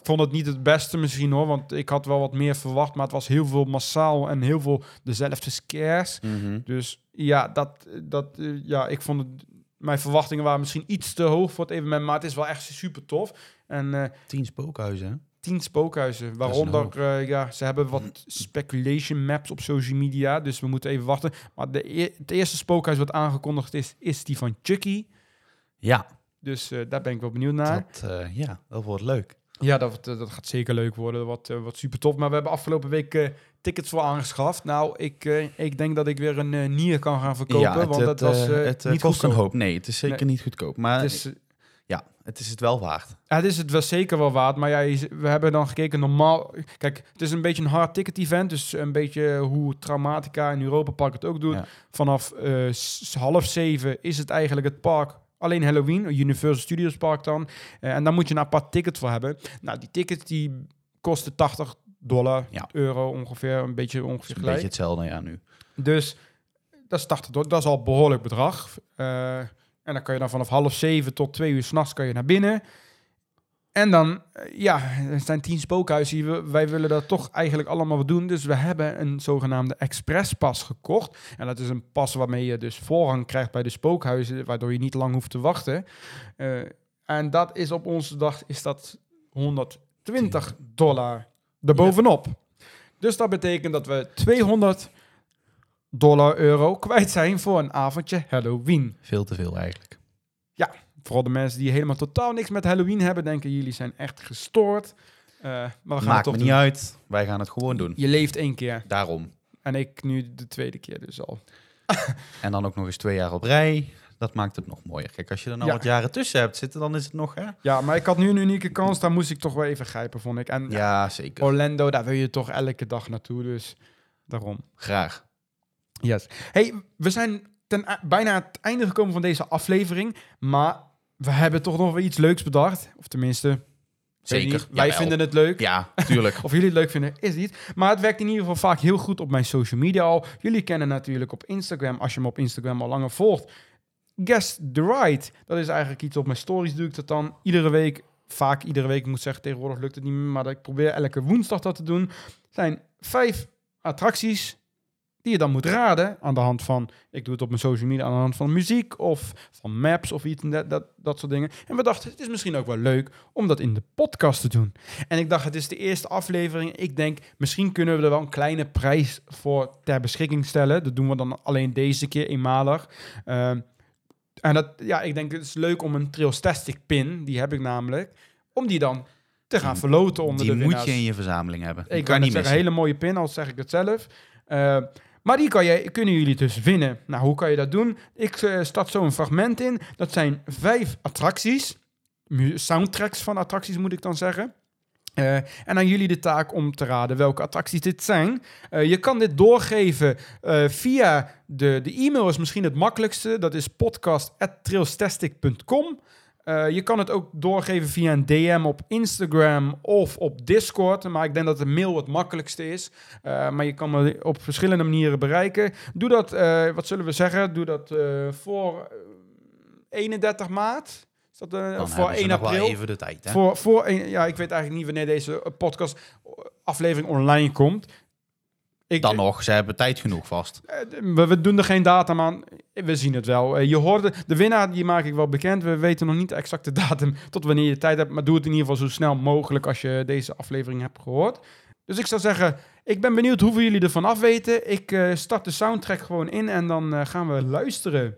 Ik vond het niet het beste misschien hoor, want ik had wel wat meer verwacht. Maar het was heel veel massaal en heel veel dezelfde scares. Dus ja, dat, dat, eh, ja ik vond het... Mijn verwachtingen waren misschien iets te hoog voor het evenement, maar het is wel echt super tof. En eh, Tien spookhuizen, hè? tien spookhuizen. Waaronder, eh, ja, ze hebben wat speculation maps op social media. Dus we moeten even wachten. Maar de, e- het eerste spookhuis wat aangekondigd is, is die van Chucky. Ja. Dus daar ben ik wel benieuwd naar. Dat, ja, dat wordt leuk. Ja, dat, dat gaat zeker leuk worden. Wat, eh, wat super tof. Maar we hebben afgelopen week eh, tickets voor aangeschaft. Nou, ik, eh, ik denk dat ik weer een eh, nier kan gaan verkopen. ja, het, want het, dat was het niet kost een hoop. Nee, het is zeker Nee. niet goedkoop. Maar Het is, ja, het is het wel waard. Ja, het is het wel zeker wel waard. Maar ja, we hebben dan gekeken normaal. Kijk, het is een beetje een hard ticket event. Dus een beetje hoe Traumatica en Europa Park het ook doet. Ja. Vanaf half zeven is het eigenlijk het park. Alleen Halloween, Universal Studios Park dan. Eh, en daar moet je een apart ticket voor hebben. Nou, die tickets die kosten 80 dollar, Ja. euro ongeveer. Een beetje ongeveer is een gelijk. beetje hetzelfde, ja, nu. Dus dat is 80 dollar. Dat is al behoorlijk bedrag. Eh, en dan kan je dan vanaf half zeven tot twee uur s'nachts kan je naar binnen. En dan, eh, ja, er zijn tien spookhuizen hier. Wij willen dat toch eigenlijk allemaal wat doen. Dus we hebben een zogenaamde expresspas gekocht. En dat is een pas waarmee je dus voorrang krijgt bij de spookhuizen, waardoor je niet lang hoeft te wachten. Eh, en dat is op onze dag is dat 120 dollar erbovenop. Dus dat betekent dat we 200 dollar euro kwijt zijn voor een avondje Halloween. Veel te veel eigenlijk. Vooral de mensen die helemaal totaal niks met Halloween hebben, denken jullie zijn echt gestoord. Eh, maar we gaan het Maakt toch me doen. niet uit. Wij gaan het gewoon doen. Je leeft één keer. Daarom. En ik nu de tweede keer dus al. *laughs* En dan ook nog eens twee jaar op rij. Dat maakt het nog mooier. Kijk, als je er nou Ja. wat jaren tussen hebt zitten, dan is het nog, hè? Ja, maar ik had nu een unieke kans. Daar moest ik toch wel even grijpen, vond ik. En Ja, zeker. Orlando, daar wil je toch elke dag naartoe. Dus daarom. Graag. Yes. Hey, we zijn ten, bijna aan het einde gekomen van deze aflevering. Maar we hebben toch nog wel iets leuks bedacht. Of tenminste, Zeker. niet, wij vinden het leuk. Ja, tuurlijk. *laughs* Of jullie het leuk vinden, is niet. Maar het werkt in ieder geval vaak heel goed op mijn social media al. Jullie kennen natuurlijk op Instagram, als je me op Instagram al langer volgt. Guess the Ride. Dat is eigenlijk iets op mijn stories doe ik dat dan iedere week. Vaak iedere week, ik moet zeggen, tegenwoordig lukt het niet meer. Maar ik probeer elke woensdag dat te doen. Het zijn vijf attracties die je dan moet raden aan de hand van... Ik doe het op mijn social media aan de hand van muziek of van maps of iets en dat, dat, dat soort dingen. En we dachten, het is misschien ook wel leuk om dat in de podcast te doen. En ik dacht, het is de eerste aflevering. Ik denk, misschien kunnen we er wel een kleine prijs voor ter beschikking stellen. Dat doen we dan alleen deze keer eenmalig. Ehm, en dat, ja, ik denk, het is leuk om een Trailstastic pin, die heb ik namelijk, om die dan te gaan Die- verloten onder Die de moet winnaars. je in je verzameling hebben. Die Ik kan niet zeggen, een hele mooie pin, al zeg ik het zelf. Eh, maar die kunnen jullie dus winnen. Nou, hoe kan je dat doen? Ik eh, start zo een fragment in. Dat zijn vijf attracties. Soundtracks van attracties, moet ik dan zeggen. Eh, en aan jullie de taak om te raden welke attracties dit zijn. Eh, je kan dit doorgeven via de, de e-mail is misschien het makkelijkste. Dat is podcast.trailstastic.com. Eh, je kan het ook doorgeven via een DM op Instagram of op Discord. Maar ik denk dat de mail het makkelijkste is. Eh, maar je kan me op verschillende manieren bereiken. Doe dat, eh, wat zullen we zeggen? Doe dat voor eh, 31 maart. Is dat Dan voor hebben ze 1 nog wel april? even de tijd, hè? Voor, voor een, ja, ik weet eigenlijk niet wanneer deze podcast aflevering online komt. Ik, Dan nog, ze hebben tijd genoeg vast. eh, we, we doen er geen datum aan. We zien het wel. Eh, je hoorde, de winnaar die maak ik wel bekend. We weten nog niet de exacte *laughs* datum tot wanneer je tijd hebt. Maar doe het in ieder geval zo snel mogelijk als je deze aflevering hebt gehoord. Dus ik zou zeggen, ik ben benieuwd hoeveel jullie ervan afweten. Ik eh, start de soundtrack gewoon in en dan gaan we luisteren.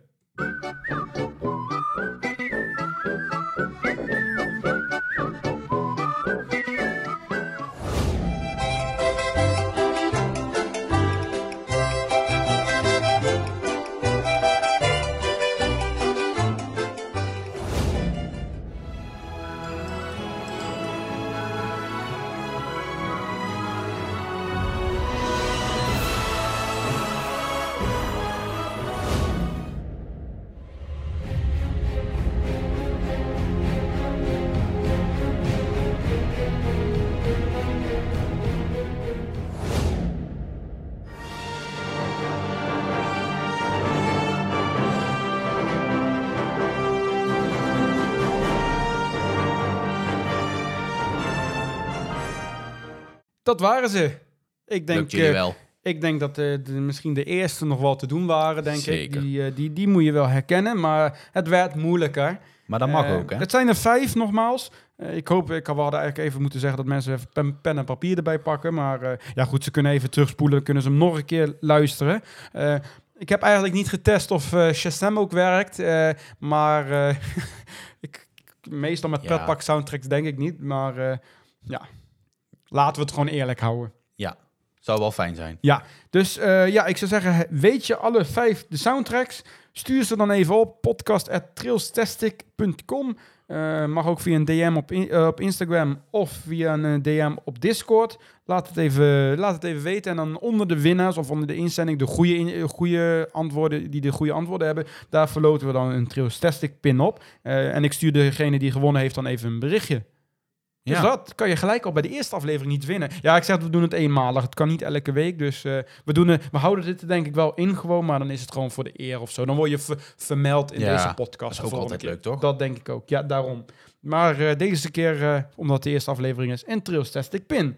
Dat waren ze. Ik denk, Lukt jullie eh, wel. Ik denk dat eh, de, misschien de eerste nog wel te doen waren, denk ik. Zeker. Die, eh, die, die moet je wel herkennen, maar het werd moeilijker. Maar dat mag ook, hè? Het zijn er vijf, nogmaals. Ik hoop, ik had- we hadden eigenlijk even moeten zeggen dat mensen even pen, pen en papier erbij pakken. Maar ja, goed, ze kunnen even terugspoelen, kunnen ze hem nog een keer luisteren. Ik heb eigenlijk niet getest of eh Shazam ook werkt, maar *laughs* ik, meestal met Ja. pretpak soundtracks denk ik niet. Maar ja, laten we het gewoon eerlijk houden. Ja, zou wel fijn zijn. Dus eh, ja, ik zou zeggen, weet je alle vijf de soundtracks? Stuur ze dan even op podcast.trailstastic.com. Eh mag ook via een DM op, in- eh, op Instagram of via een DM op Discord. Laat het, even, laat het even weten. En dan onder de winnaars of onder de inzending de goede, in- goede antwoorden, die de goede antwoorden hebben, daar verloten we dan een Trailstastic pin op. En ik stuur degene die gewonnen heeft dan even een berichtje. Dus Ja. dat kan je gelijk al bij de eerste aflevering niet winnen. Ja, ik zeg, we doen het eenmalig. Het kan niet elke week. Dus eh, we, doen het, we houden dit er denk ik wel in gewoon. Maar dan is het gewoon voor de eer of zo. Dan word je ver- vermeld in Ja, deze podcast. dat is ook altijd keer. leuk, toch? Dat denk ik ook. Ja, daarom. Maar eh, deze keer, eh, omdat de eerste aflevering is, en Trails Test ik Pin.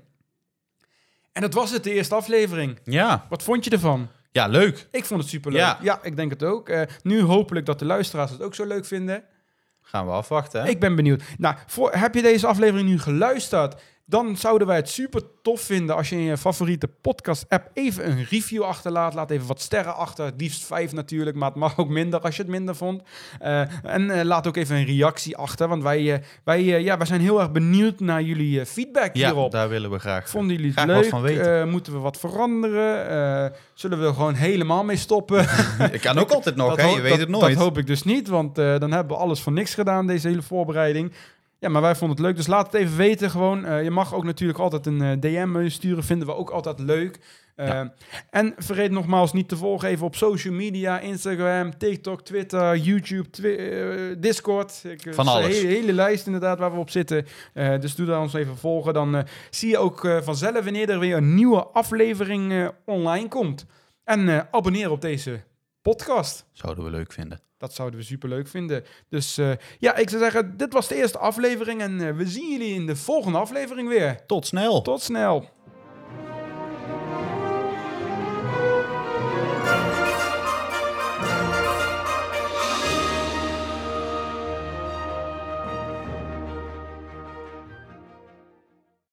En dat was het, de eerste aflevering. Ja, Wat vond je ervan? ja leuk. Ik vond het superleuk. Ja. Ja, ik denk het ook. Eh, nu hopelijk dat de luisteraars het ook zo leuk vinden. Gaan we afwachten. Hè? Ik ben benieuwd. Nou, voor, heb je deze aflevering nu geluisterd? Dan zouden wij het super tof vinden als je in je favoriete podcast-app even een review achterlaat. Laat even wat sterren achter. Liefst vijf natuurlijk, maar het mag ook minder als je het minder vond. Eh, en eh, laat ook even een reactie achter, want wij, eh, wij, ja, wij zijn heel erg benieuwd naar jullie feedback ja, hierop. daar willen we graag. Vonden jullie het Graag wat leuk? van weten. Moeten we wat veranderen? Zullen we er gewoon helemaal mee stoppen? *laughs* Ik kan ook altijd nog, hè? je weet dat- het nooit. Dat hoop ik dus niet, want dan hebben we alles voor niks gedaan, deze hele voorbereiding. Ja, maar wij vonden het leuk, dus laat het even weten gewoon. Eh, je mag ook natuurlijk altijd een eh, DM sturen, vinden we ook altijd leuk. Eh, Ja. En vergeet nogmaals niet te volgen even op social media, Instagram, TikTok, Twitter, YouTube, Twi- Discord. Ik, Van alles. Een hele, hele lijst inderdaad waar we op zitten. Dus doe daar ons even volgen. Dan zie je ook vanzelf wanneer er weer een nieuwe aflevering online komt. En abonneer op deze podcast. Zouden we leuk vinden. Dat zouden we super leuk vinden. Dus eh, ja, ik zou zeggen, dit was de eerste aflevering. En eh, we zien jullie in de volgende aflevering weer. Tot snel. Tot snel.